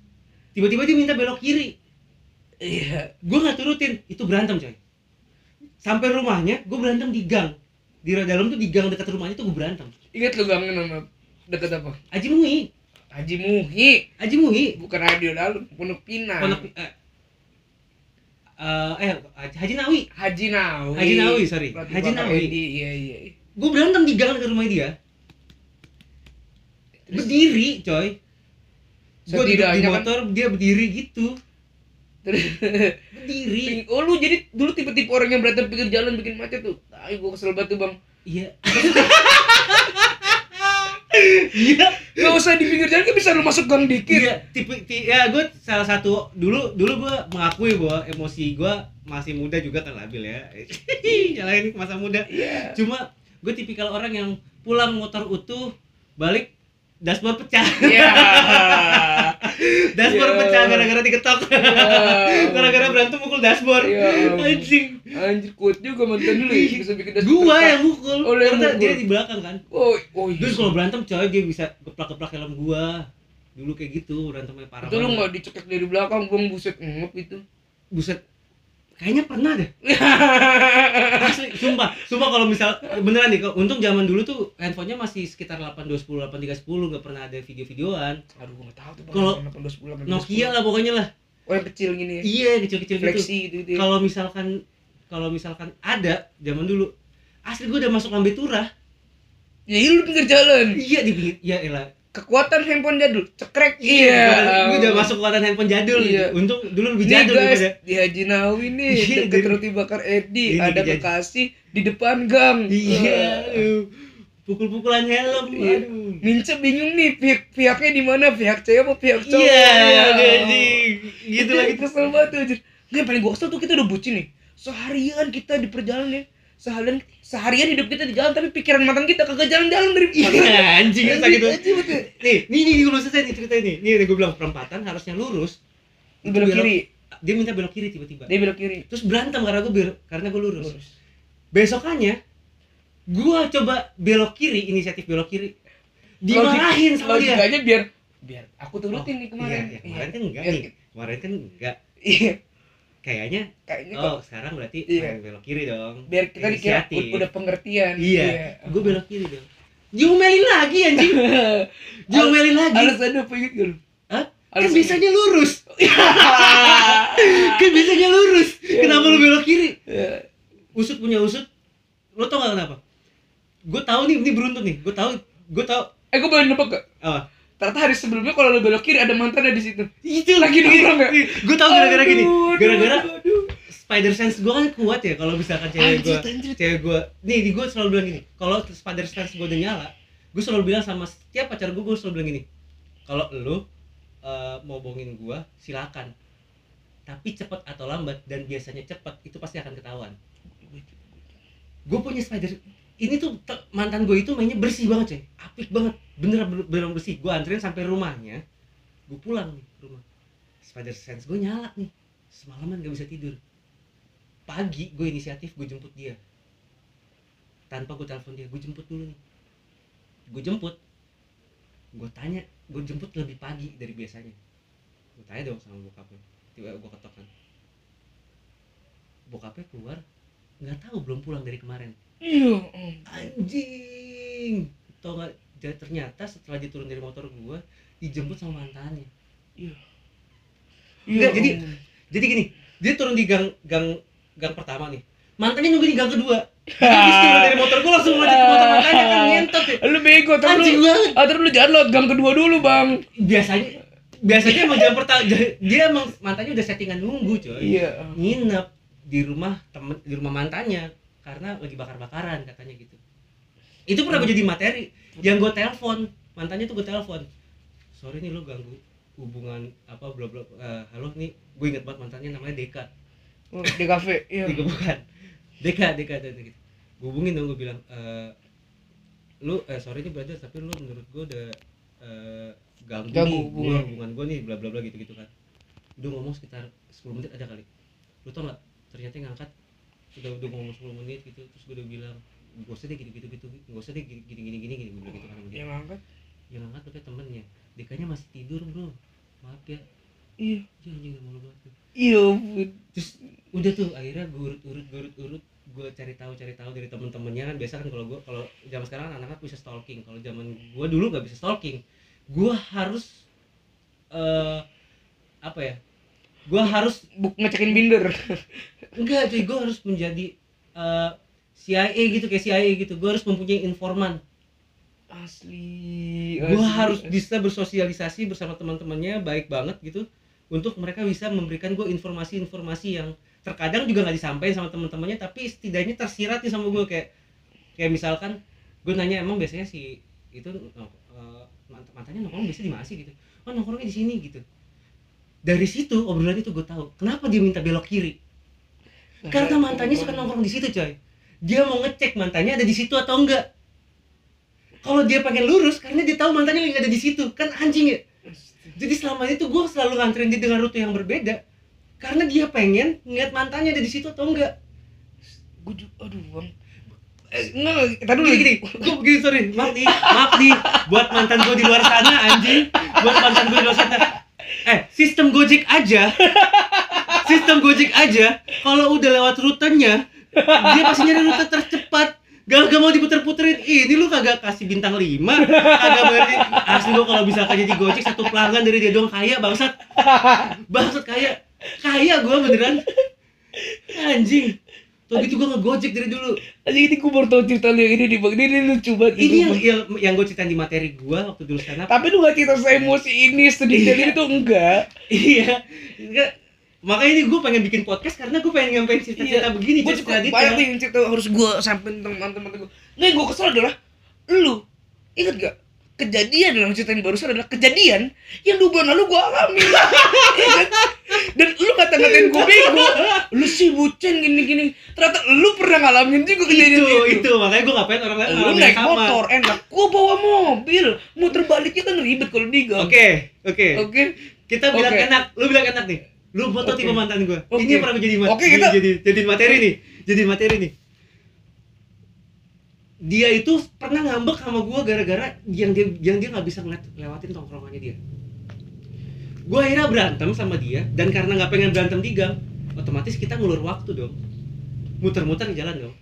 Tiba-tiba dia minta belok kiri. Iya. Gue nggak turutin. Itu berantem coy. Sampai rumahnya gue berantem di gang. Di dalam tuh di gang dekat rumahnya tuh gue berantem. Ingat lu gangnya nama deket apa? Haji Muhi. Haji Muhi. Haji Muhi? Bukan radio dalam pondok pinang. Pondok eh, eh, eh Haji Nawi. Haji Nawi. Haji Nawi, sorry. Pelatih Haji Nawi. Edi, iya iya. Gue berantem di gang dekat rumah dia. Berdiri coy. Gue duduk di kan- motor dia berdiri gitu. Berdiri. Oh lu jadi dulu tipe-tipe orang yang berantem pinggir jalan bikin macet tuh. Tai gua kesel banget tuh bang. iya [LAUGHS] iya Gak usah di pinggir jalan kan bisa lu masuk gang dikit. Iya, tipe ti- ya gue salah satu dulu dulu gue mengakui bahwa emosi gue masih muda juga kan labil ya. [LAUGHS] Nyalain masa muda. Iya. Cuma gue tipikal orang yang pulang motor utuh, balik dashboard pecah. Iya. [LAUGHS] dashboard Iya. pecah gara-gara diketok. Iya. [LAUGHS] gara-gara berantem mukul dashboard. Iya. Anjing. Anjir kuat juga mantan dulu ya bisa bikin dashboard Gua yang mukul. Oh, yang mukul. dia di belakang kan. Oh, oh iya. Terus kalau berantem coy dia bisa geplak-geplak helm gua. Dulu kayak gitu berantemnya parah itu lu banget. nggak dicekek dari belakang bang buset ngep itu. Buset. Kayaknya pernah deh. [LAUGHS] Asli, sumpah, sumpah kalau misal beneran nih, untung zaman dulu tuh handphonenya masih sekitar 8210, 8310 nggak pernah ada video-videoan. Aduh nggak tahu tuh. Kalau. Nokia lah pokoknya lah. Oh yang kecil gini ya. Iya, kecil-kecil gitu. Gitu. gitu. Kalau misalkan kalau misalkan ada zaman dulu, asli gue udah masuk lambe turah. Ya iya lu pinggir jalan. Iya di pinggir, ya elah. Kekuatan handphone jadul, cekrek. gue udah masuk kekuatan handphone jadul. Iya. Untung dulu lebih Nih jadul guys, daripada. di Haji Nawi nih, Iya, deket roti bakar Edi, Ini ada. Bekasi di depan gang. Iya, aduh. Pukul-pukulan helm, Iya. aduh. Mince bingung nih pihak pihaknya di mana pihak cewek apa pihak cowok Iya, Ya. anjing. Gitu Itu lagi. kesel banget tuh anjir yang paling gue kesel tuh kita udah bucin nih seharian kita di perjalanan ya seharian seharian hidup kita di jalan tapi pikiran mantan kita kagak jalan-jalan dari Iya, anjing Anjing, sakit anjing, betul. Nih, nih, nih, gue selesai nih cerita ini. Nih, gue bilang perempatan harusnya lurus. Belok kiri Dia minta belok kiri tiba-tiba. dia belok kiri Terus berantem karena gue ber- karena gue lurus. Lurus. Besokannya, gue coba belok kiri, inisiatif belok kiri. Dimarahin sama dia. logikanya biar biar aku turutin nih Iya, kemarin iya, kemarin kan enggak nih. Kemarin kan enggak. iya Kayaknya, kayaknya kok oh sekarang berarti Iya. main belok kiri dong. biar kita dikira udah pengertian Iya, gue belok kiri dong. Diomelin lagi anjing. [LAUGHS] Diomelin lagi. alasannya apa gitu lu Hah? Kan Alasannya- biasanya lurus. [LAUGHS] kan biasanya lurus. Iya, Kenapa lu belok kiri? Iya. Usut punya usut. Lo tau gak kenapa? Gue tahu nih, ini beruntun nih. Gue tahu, gue tahu. eh gue boleh nebak gak Apa? Ternyata hari sebelumnya kalau lu belok kiri ada mantannya di situ. Itu. Lagi nongkrong ya? Gue tahu gara-gara gini. Gara-gara spider sense gue kan kuat ya kalau misalkan cewek gue cewek gue nih di gue selalu bilang gini kalau spider sense gue udah nyala gue selalu bilang sama setiap pacar gue gue selalu bilang gini kalau lu eh, mau bohongin gue silakan. Tapi cepat atau lambat dan biasanya cepat itu pasti akan ketahuan. Gue punya spider ini tuh mantan gue itu mainnya bersih banget coy. Apik banget. Bener bener bersih. Gue anterin sampai rumahnya gue pulang nih rumah. Spider sense gue nyala nih. Semalaman gak bisa tidur. Pagi gue inisiatif gue jemput dia. Tanpa gue telepon dia gue jemput dulu nih. Gue jemput. Gue tanya gue jemput lebih pagi dari biasanya. Gue tanya dong sama bokapnya. Tiba gue ketok kan. Bokapnya keluar. Nggak tahu belum pulang dari kemarin. Anjing. Tau gak Ja- ternyata setelah dia turun dari motor gua dijemput sama mantannya. Iya. Enggak, jadi- om. jadi gini dia turun di gang gang gang pertama nih. Mantannya nunggu di gang kedua. [LAUGHS] Habis turun dari motor gua langsung ngajak ke motor mantannya kan ngentot ya. Lu bego terus anjing lu banget. Ah, terus lu jangan lewat gang kedua dulu bang. Biasanya biasanya emang jam pertama [LAUGHS] dia emang mantannya udah settingan nunggu coy. Iya. Nginep di rumah temen di rumah mantannya karena lagi bakar-bakaran katanya gitu. Itu pernah gue jadi materi. Yang gue telepon mantannya tuh gue telepon. Sorry nih lo ganggu hubungan apa bla bla eh, halo nih. Gue inget banget mantannya namanya Deka. Oh, di kafe [LAUGHS] iya. Tiga bukan. Deka Deka Deka gitu gue hubungin dong gue bilang eh lu eh sorry nih brother tapi lu menurut gue udah eh, ganggu, Ganggu nih hubungan. hubungan gue nih bla bla bla gitu gitu kan. Udah ngomong sekitar 10 menit ada kali. Lu tau gak ternyata yang ngangkat udah udah ngomong 10 menit gitu terus gue udah bilang gak usah deh gitu gitu gitu gak usah deh gini gini gini gini gini gue bilang gitu kan yang angkat? Yang ngangkat tuh kayak temennya. Dekanya masih tidur bro. Maaf ya. Iya. Ya anjing gak malu banget tuh. Iya terus udah tuh akhirnya gue urut urut gue urut urut. Gue cari tahu cari tahu dari temen-temennya kan. Biasa kan kalau gue kalau zaman sekarang anak-anak bisa stalking. Kalau zaman gue dulu nggak bisa stalking. Gue harus eh apa ya gue harus buk ngecekin binder. Enggak cuy gue harus menjadi eh, CIA gitu kayak CIA gitu. Gue harus mempunyai informan. Asli gue asli, harus asli. bisa bersosialisasi bersama teman-temannya baik banget gitu untuk mereka bisa memberikan gue informasi-informasi yang terkadang juga nggak disampaikan sama teman-temannya tapi setidaknya tersirat nih sama gue kayak kayak misalkan gue nanya emang biasanya si itu mant- mantannya nongkrong biasa di mana sih? gitu. Oh nongkrongnya di sini gitu dari situ obrolan itu gue tahu kenapa dia minta belok kiri? Karena mantannya suka nongkrong di situ coy. Dia mau ngecek mantannya ada di situ atau enggak. Kalau dia pengen lurus karena dia tahu mantannya lagi ada di situ kan anjing ya? Jadi selama itu gue selalu nganterin dia dengan rute yang berbeda karena dia pengen ngeliat mantannya ada di situ atau enggak. Gue juga aduh bang. Eh, enggak kita dulu gini gini gue begini sorry maaf nih maaf nih buat mantan gue di luar sana anjing. Buat mantan gue di luar sana eh sistem gojek aja. [LAUGHS] Sistem gojek aja. Kalau udah lewat rutenya dia pasti nyari rute tercepat. Gak, gak mau diputer-puterin. Ini lu kagak kasih bintang 5 kagak berarti asli gua kalau bisa jadi gojek satu pelanggan dari dia doang kaya bangsat. [LAUGHS] Bangsat kaya. Kaya gua beneran. Anjing Tuh gitu gua ngegojek dari dulu. Aja ini gue baru tau cerita lu yang ini nih bang. Ini, ini lucu banget ini yang yang, yang gue ceritain di materi gua waktu dulu stand up. Tapi lu gak cerita emosi ini sedetail Iya. ini tuh enggak. Iya. Enggak. makanya ini gue pengen bikin podcast karena gue pengen nyampein cerita-cerita begini gue detail. banyak nih yang cerita harus gue sampein teman-teman gue nggak yang gue kesel adalah lu. Inget gak kejadian dalam cerita yang barusan adalah kejadian yang dua bulan lalu gue alami. [LAUGHS] Iya kan? dan lu ngata-ngatain gue bego. Lu sih bucin gini-gini. Ternyata lu pernah ngalamin juga kejadian itu, itu, itu. Makanya gue ngapain orang lain lu naik sama. motor enak. Gue bawa mobil. Muter baliknya kan ribet kalau di gang oke oke. Oke? Kita bilang Oke. enak. Lu bilang enak nih. Lu foto Oke. tipe mantan gue Oke. ini pernah gue jadi mat- Oke, kita- jadi jadi materi nih. Jadi materi nih dia itu pernah ngambek sama gue gara-gara yang dia yang dia nggak bisa ngeliat lewatin tongkrongannya dia. Gue akhirnya berantem sama dia dan karena nggak pengen berantem di gang otomatis kita ngulur waktu dong. Muter-muter di jalan dong.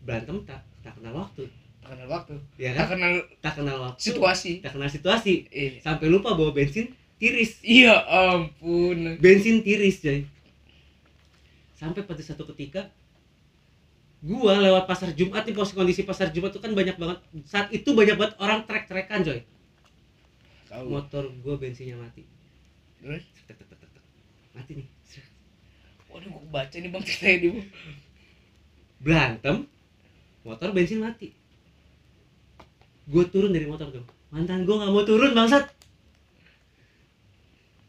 Berantem tak tak kenal waktu. Tak kenal waktu. Ya tak kan? kenal tak kenal waktu. situasi. Tak kenal situasi. Eh. sampai lupa bawa bensin tiris. Iya ampun. Bensin tiris jadi sampai pada satu ketika gua lewat pasar Jumat nih posisi kondisi pasar Jumat tuh kan banyak banget. Saat itu banyak banget orang trek-trekan coy. Tahu. Motor gua bensinnya mati. Terus? Tek, tek, tek, tek, tek. mati nih. Waduh, gue baca nih bang ceritanya di Bang. berantem motor bensin mati. Gue turun dari motor tuh. Mantan gue nggak mau turun bangsat.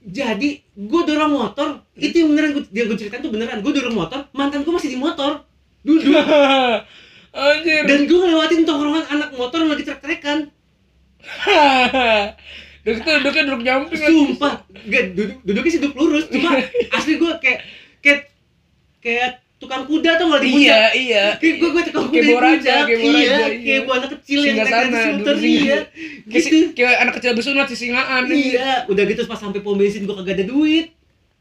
Jadi gue dorong motor. Itu yang beneran gue, dia gue ceritain tuh beneran. Gue dorong motor mantan gue masih di motor duduk. [LAUGHS] Anjir. dan gue ngelewatin tongkrongan anak motor lagi trek-trekan. [LAUGHS] Tuh duduknya duduk nyamping sumpah. Gak duduk duduknya sih duduk lurus. Cuma [LAUGHS] asli gue kayak kayak kayak tukang kuda tuh nggak di Iya, iya. kayak gue gue tukang kuda Kayak di Boraja, puncak. kayak iya Boraja, iya. kayak anak kecil yang naik sana, skuter iya. Gitu. kayak anak kecil bersunat si singaan. iya udah gitu pas sampai pom bensin gue kagak ada duit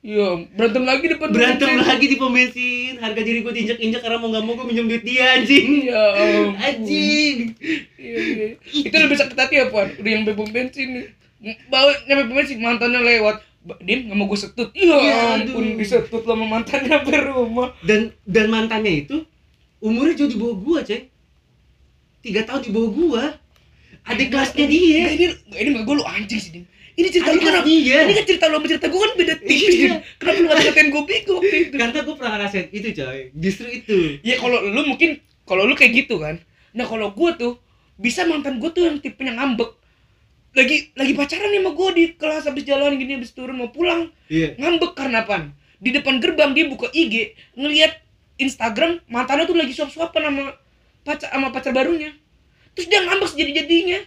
Iya, berantem lagi depan berantem bensin. lagi di pom bensin harga diri gue diinjak injak karena mau nggak mau gue minjem duit dia anjing Iya, anjing Iya, iya. Itu lebih sakit hati ya, Puan? Udah yang bom bensin nih. Bawa nyampe pom bensin, mantannya lewat. Dim, nggak mau gue setut. Iya, Ya, ampun, aduh. disetut sama mantannya [LAUGHS] sampai rumah. dan dan mantannya itu umurnya jauh di bawah gua coy tiga tahun di bawah gua adik kelasnya dia ini, ini menurut gue lu anjing sih, Dim. Ini cerita lu kan Ini kan cerita lu sama cerita gue kan beda tipis, Iya. Kenapa lu ngatain gue bego waktu itu? karena gua pernah ngerasain itu coy justru itu Ya kalau lu mungkin kalau lu kayak gitu kan. Nah kalau gue tuh bisa mantan gue tuh yang tipenya ngambek. Lagi lagi pacaran nih sama gue di kelas habis jalan gini habis turun mau pulang iya ngambek karena apa? Di depan gerbang dia buka IG ngelihat Instagram mantannya tuh lagi suap-suapan sama pacar sama pacar barunya. Terus dia ngambek sejadi-jadinya.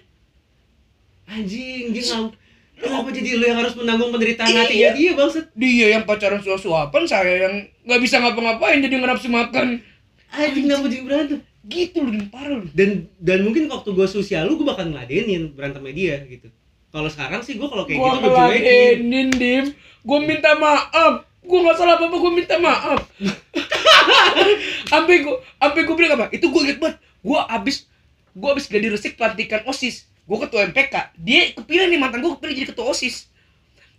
anjing dia kenapa jadi lu yang harus menanggung penderitaan Iya. hatinya dia bangsat Dia yang pacaran suap-suapan, saya yang nggak bisa ngapa-ngapain jadi nafsu makan. anjing kenapa jadi berantem Gitu lu parah lu. dan dan mungkin waktu gua sosial lu gua bakal ngeladenin berantemnya dia gitu kalau sekarang sih gua kalau kayak Gua gitu gua cuekin ngeladenin, Dim. Gua minta maaf. Gua nggak salah apa-apa, gua minta maaf. [LAUGHS] Sampai gua sampai gua bilang apa? Itu gua inget banget. Gua abis gua abis gladi resik pelantikan OSIS. Gua ketua MPK. Dia kepilih nih mantan gua kepilih jadi ketua OSIS.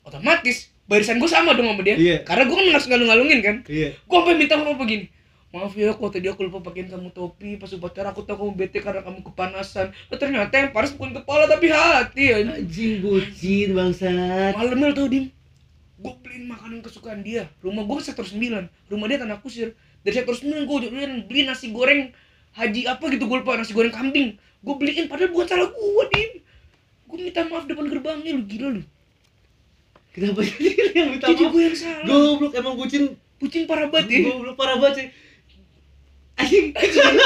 Otomatis barisan gua sama dong sama dia. Iya. Karena gua kan ngas ngalung-ngalungin kan. iya Gua sampai minta maaf begini. Maaf ya, kok tadi aku lupa pakein kamu topi pas upacara aku tahu kamu bete karena kamu kepanasan. Oh, ternyata yang panas bukan kepala tapi hati ya. anjing bucin bangsat Malamnya tau Dim Gue beliin makanan kesukaan dia Rumah gue sektor 9 Rumah dia tanah kusir Dari sektor 9 gue beliin, beliin nasi goreng Haji apa gitu gue lupa Nasi goreng kambing Gue beliin padahal bukan salah gue Dim Gue minta maaf depan gerbangnya lu gila lu. Kenapa jadi yang minta Jadi maaf? gue yang salah. Goblok emang bucin Bucin parah banget ya goblok parah banget sih. Anjing.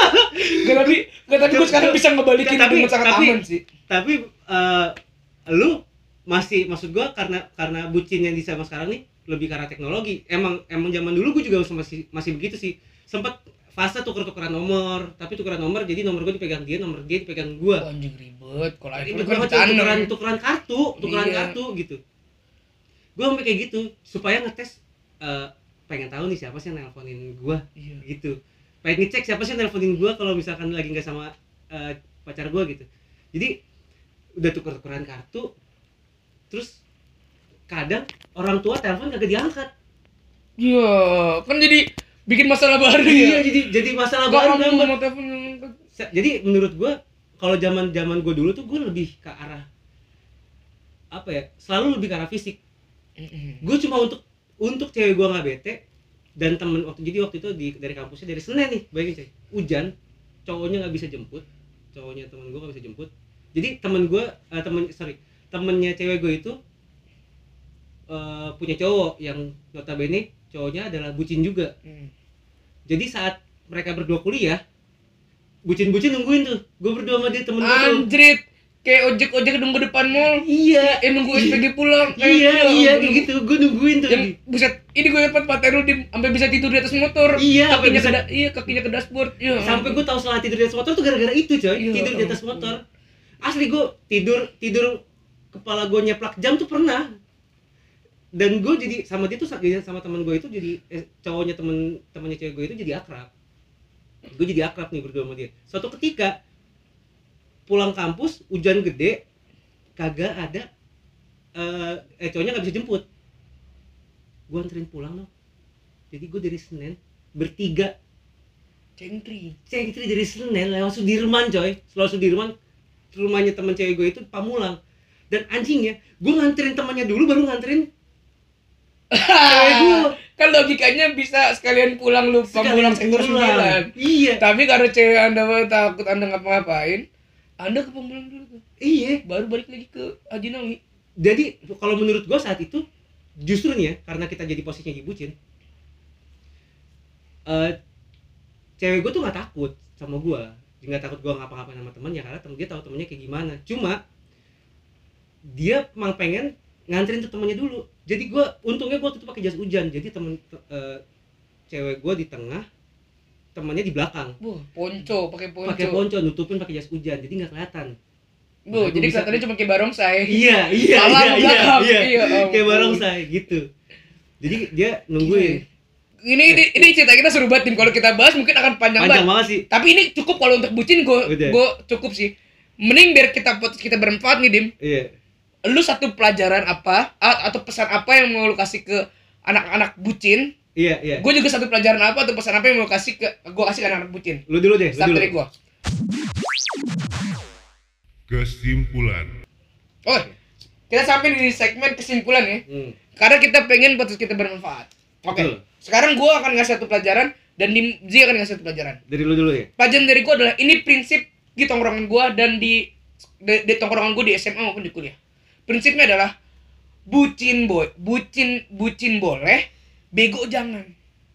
[LAUGHS] Gak tapi Gak tapi gue sekarang bisa ngebalikin Tapi- dengan sangat tapi- aman sih. tapi eh, lu masih maksud gua karena karena bucin yang di zaman sekarang nih lebih karena teknologi. Emang emang zaman dulu gua juga masih masih begitu sih. Sempat fase tuker-tukeran nomor tapi tukeran nomor jadi nomor gua dipegang dia nomor dia dipegang Wah, gua Anjing ribet Kalau iPhone kan tukeran tukeran kartu tukeran Iya. kartu gitu. Gua sampai kayak gitu supaya ngetes eh, pengen tahu nih siapa sih yang nelponin gua Iya. gitu. Pengen ngecek siapa sih yang nelponin gua kalau misalkan lagi nggak sama eh, pacar gua gitu. Jadi udah tuker-tukeran kartu terus kadang orang tua telepon kagak diangkat. Iya Kan jadi Bikin masalah baru iya ya? jadi jadi masalah Gak baru telepon jadi menurut gua kalau zaman zaman gua dulu tuh gua lebih ke arah apa ya selalu lebih ke arah fisik. Gue cuma untuk untuk cewek gua nggak bete dan temen waktu jadi waktu itu di dari kampusnya dari Senin nih bayangin coy. Hujan cowoknya nggak bisa jemput cowoknya temen gua nggak bisa jemput. Jadi temen gua eh, temen sorry temennya cewek gue itu eh, punya cowok yang notabene cowoknya adalah bucin juga. Mm. jadi saat mereka berdua kuliah bucin-bucin nungguin tuh. Gue berdua sama dia temen gue tuh. Anjrit kayak ojek-ojek nunggu depan mall. Iya. Eh nunggu SPG pulang. Eh, iya ya iya kayak gitu. Gue nungguin tuh. Yang buset ini gue dapat Pak Terul di sampai bisa tidur di atas motor. Iya, kakinya bisa- ke iya kakinya ke dashboard. Iya. Sampai gue tahu salah tidur di atas motor tuh gara-gara itu coy. Iya, tidur di atas motor. Asli gue tidur tidur kepala gue nyeplak jam tuh pernah dan gue jadi sama dia tuh sa- sama teman gue itu jadi eh, cowoknya temen temannya cewek gue itu jadi akrab. Gue jadi akrab nih berdua sama dia. Suatu ketika pulang kampus hujan gede kagak ada eh, eh cowoknya nggak bisa jemput. Gue anterin pulang loh jadi gue dari Senin bertiga cengkri. Cengkri dari Senen lewat Sudirman coy. Selalu Sudirman rumahnya teman cewek gue itu Pamulang. Dan anjingnya gue nganterin temannya dulu baru nganterin cewek gue [LAUGHS] kan logikanya bisa sekalian pulang lupa Sekalian pulang sektor sembilan. Iya. Tapi karena cewek anda takut anda ngapa-ngapain anda ke Pamulang dulu tuh. Iya. Baru balik lagi ke Haji Nawi jadi kalau menurut gue saat itu justru nih ya karena kita jadi posisinya di bucin eh cewek gue tuh nggak takut sama gua. Nggak takut gua ngapa-ngapain sama temennya karena temen dia tahu temennya kayak gimana. Cuma dia emang pengen nganterin tuh temennya dulu jadi gua untungnya waktu itu pakai jas hujan jadi temen eh, cewek gua di tengah temennya di belakang Wah, ponco, pakai ponco. pakai ponco nutupin pakai jas hujan jadi nggak kelihatan Bu, Aku jadi kelihatannya cuma kayak barongsai. iya [LAUGHS] iya iya iya belakang. iya Iya, ampun. kayak barongsai gitu jadi dia nungguin Ini ini, ini cerita kita seru banget Dim. Kalau kita bahas mungkin akan panjang, panjang banget. banget sih Tapi ini cukup kalau untuk bucin gue gue cukup sih. Mending biar kita kita bermanfaat nih Dim. iya Lu satu pelajaran apa atau pesan apa yang mau lu kasih ke anak-anak bucin? iya iya Gue juga satu pelajaran apa atau pesan apa yang mau lu kasih ke gue kasih ke anak-anak bucin. lu dulu deh lu Start dulu dari gue. Kesimpulan. Oh, kita sampai di segmen kesimpulan ya. Hmm, Karena kita pengen podcast kita bermanfaat. Oke. Betul. Sekarang gue akan ngasih satu pelajaran dan Zi akan ngasih satu pelajaran. dari lu dulu ya Pelajaran dari gue adalah ini prinsip di tongkrongan gue dan di di, di tongkrongan gue di SMA maupun di kuliah. Prinsipnya adalah bucin boy, bucin bucin boleh, bego jangan.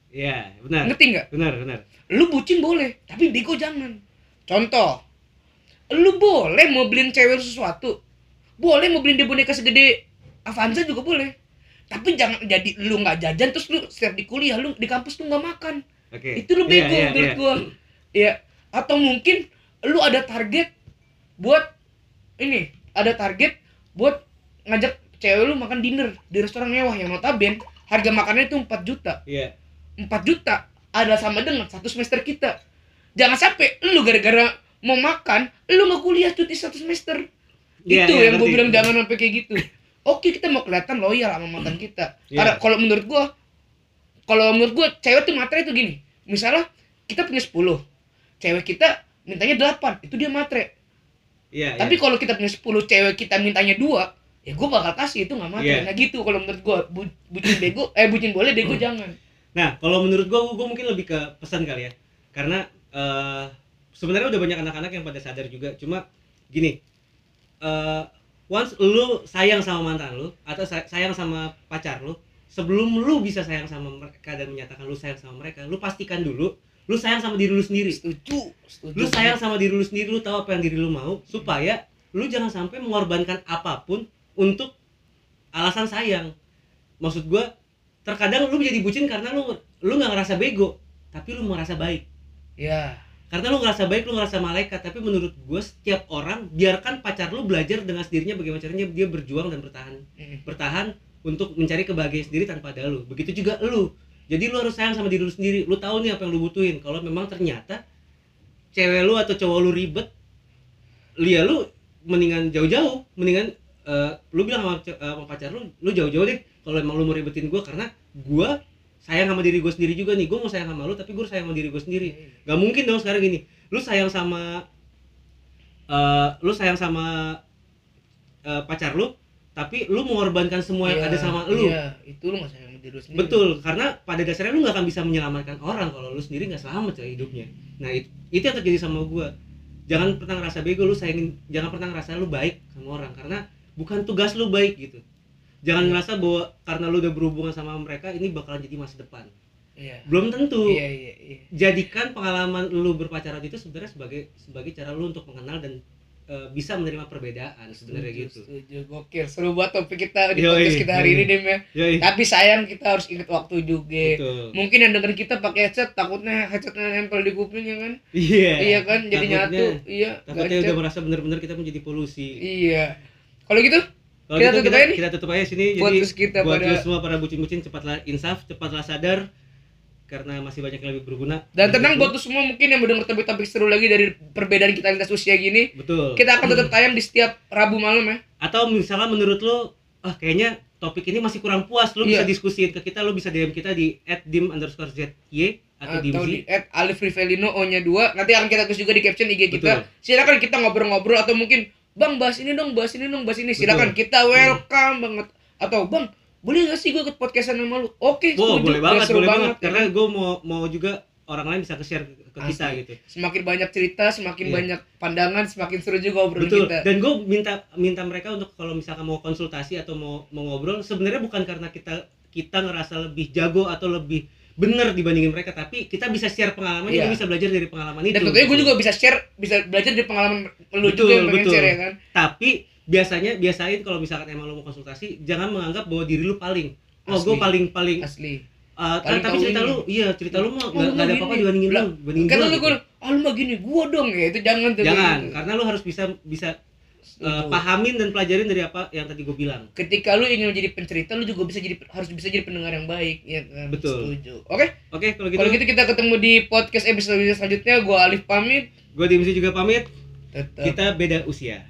iya benar Ngerti nggak? benar benar Lu bucin boleh, tapi bego jangan. Contoh, lu boleh mau beliin cewek sesuatu, boleh mau beliin dia boneka segede Avanza juga boleh. Tapi jangan jadi lu nggak jajan terus lu setiap di kuliah lu di kampus lu nggak makan. oke itu lu Iya, bego iya, menurut iya. gua ya atau mungkin lu ada target buat ini ada target buat ngajak cewek lu makan dinner di restoran mewah yang notabene harga makannya itu 4 juta. Iya. 4 juta ada sama dengan satu semester kita. Jangan sampai lu gara-gara mau makan lu nggak kuliah cuti satu semester. Iya, itu iya, yang gue bilang jangan sampai kayak gitu. Oke kita mau kelihatan loyal sama mantan kita. Iya. karena kalau menurut gua kalau menurut gua cewek tuh matre itu gini. Misalnya kita punya 10 cewek kita mintanya 8 itu dia matre iya tapi iya. kalau kita punya 10 cewek kita mintanya dua ya gua bakal kasih itu nggak matre Iya. nah gitu kalau menurut gua. Bu- bucin bego eh bucin boleh bego jangan. Nah kalau menurut gua gua mungkin lebih ke pesan kali ya. Karena eh sebenarnya udah banyak anak-anak yang pada sadar juga. Cuma gini eh once lu sayang sama mantan lu atau say- sayang sama pacar lu sebelum lu bisa sayang sama mereka dan menyatakan lu sayang sama mereka lu pastikan dulu lu sayang sama diri lu sendiri. Setuju setuju. Lu sayang sama diri lu sendiri lu tahu apa yang diri lu mau supaya lu jangan sampai mengorbankan apa pun untuk alasan sayang. Maksud gua terkadang lu menjadi bucin karena lu lu nggak ngerasa bego tapi lu merasa baik. Ya karena lu ngerasa baik lu ngerasa malaikat tapi menurut gua setiap orang biarkan pacar lu belajar dengan sendirinya bagaimana caranya dia berjuang dan bertahan. Mm. bertahan untuk mencari kebahagiaan sendiri tanpa ada lu. Begitu juga lu jadi lu harus sayang sama diri lu sendiri. Lu tahu nih apa yang lu butuhin. Kalau memang ternyata cewek lu atau cowok lu ribet lia lu mendingan jauh-jauh. Mendingan eh, lu bilang sama, eh, sama pacar lu lu jauh-jauh deh. Kalau emang lu mau ribetin gua karena gua sayang sama diri gue sendiri juga nih. Gue mau sayang sama lu tapi gue sayang sama diri gue sendiri. Gak mungkin dong sekarang gini. Lu sayang sama eh lu sayang sama eh, pacar lu tapi lu mengorbankan semua yang Iya, ada sama lu. iya. Itu lu nggak sayang diri lu sendiri. Betul karena pada dasarnya lu nggak akan bisa menyelamatkan orang kalau lu sendiri nggak selamat coy hidupnya. Nah itu, itu yang terjadi sama gua. Jangan pernah ngerasa bego lu sayangin jangan pernah ngerasa lu baik sama orang karena bukan tugas lu baik gitu. Jangan Iya. ngerasa bahwa karena lu udah berhubungan sama mereka ini bakalan jadi masa depan. Iya. Belum tentu. Iya iya iya. Jadikan pengalaman lu berpacaran itu sebenarnya sebagai sebagai cara lu untuk mengenal dan e, bisa menerima perbedaan sebenarnya gitu. Setuju, gokil. Seru banget topik kita di podcast kita hari yoi. ini, Dem ya. Tapi sayang kita harus ingat waktu juga. Betul. Mungkin yang denger kita pakai headset, takutnya headsetnya nempel di kuping ya kan? Iya. Iya kan, jadi Takutnya- nyatu. Iya. Takutnya udah merasa bener-bener kita menjadi polusi. Iya. Kalau gitu, Kita gitu tutup aja nih. Kita tutup aja sini. Jadi Podcast kita buat pada- semua para bucin-bucin cepatlah insaf, cepatlah sadar karena masih banyak yang lebih berguna. dan tenang buat lu semua mungkin yang mendengar topik-topik seru lagi dari perbedaan kita lintas usia gini, Betul. kita akan tetap tayang di setiap Rabu malam ya. Atau misalnya menurut lu, ah kayaknya topik ini masih kurang puas, lu bisa Iya. diskusiin ke kita, lu bisa DM kita di @dim underscore zy atau, atau di at Alif Rivelino O nya 2 nanti akan kita tulis juga di caption IG kita Betul. silakan kita ngobrol-ngobrol atau mungkin bang bahas ini dong bahas ini dong bahas ini silakan kita welcome banget atau bang boleh gak sih gue ikut podcastan sama lu oke Wow, setuju. boleh Ya, banget, boleh banget. ya Karena gue mau mau juga orang lain bisa ke-share ke ke kita Asli. gitu. semakin banyak cerita semakin Iya. banyak pandangan semakin seru juga obrolan Betul. kita Dan gue minta minta mereka untuk kalau misalkan mau konsultasi atau mau mau ngobrol, sebenarnya bukan karena kita kita ngerasa lebih jago atau lebih bener dibandingin mereka tapi kita bisa share pengalaman Iya. juga bisa belajar dari pengalaman itu dan tentunya gue juga bisa share bisa belajar dari pengalaman lu Betul, juga yang pengen betul. share ya kan tapi biasanya biasain kalau misalkan emang lo mau konsultasi jangan menganggap bahwa diri lu paling. Oh gue paling paling asli. uh, Paling tapi cerita ini. lu iya cerita lu mah Oh, nggak nggak ada apa-apa dibandingin lu bandingin gua lu gitu. gue ah lu mah gini gua dong ya itu jangan tuh jangan gitu. karena lu harus bisa bisa uh, pahamin dan pelajarin dari apa yang tadi gue bilang. Ketika lu ingin menjadi pencerita lu juga bisa jadi harus bisa jadi pendengar yang baik ya kan? Betul. setuju. Oke? Oke kalau gitu, kalau gitu. kita ketemu di podcast episode selanjutnya. Gua Alif pamit. Gue Dimsi juga pamit. Tetap kita beda usia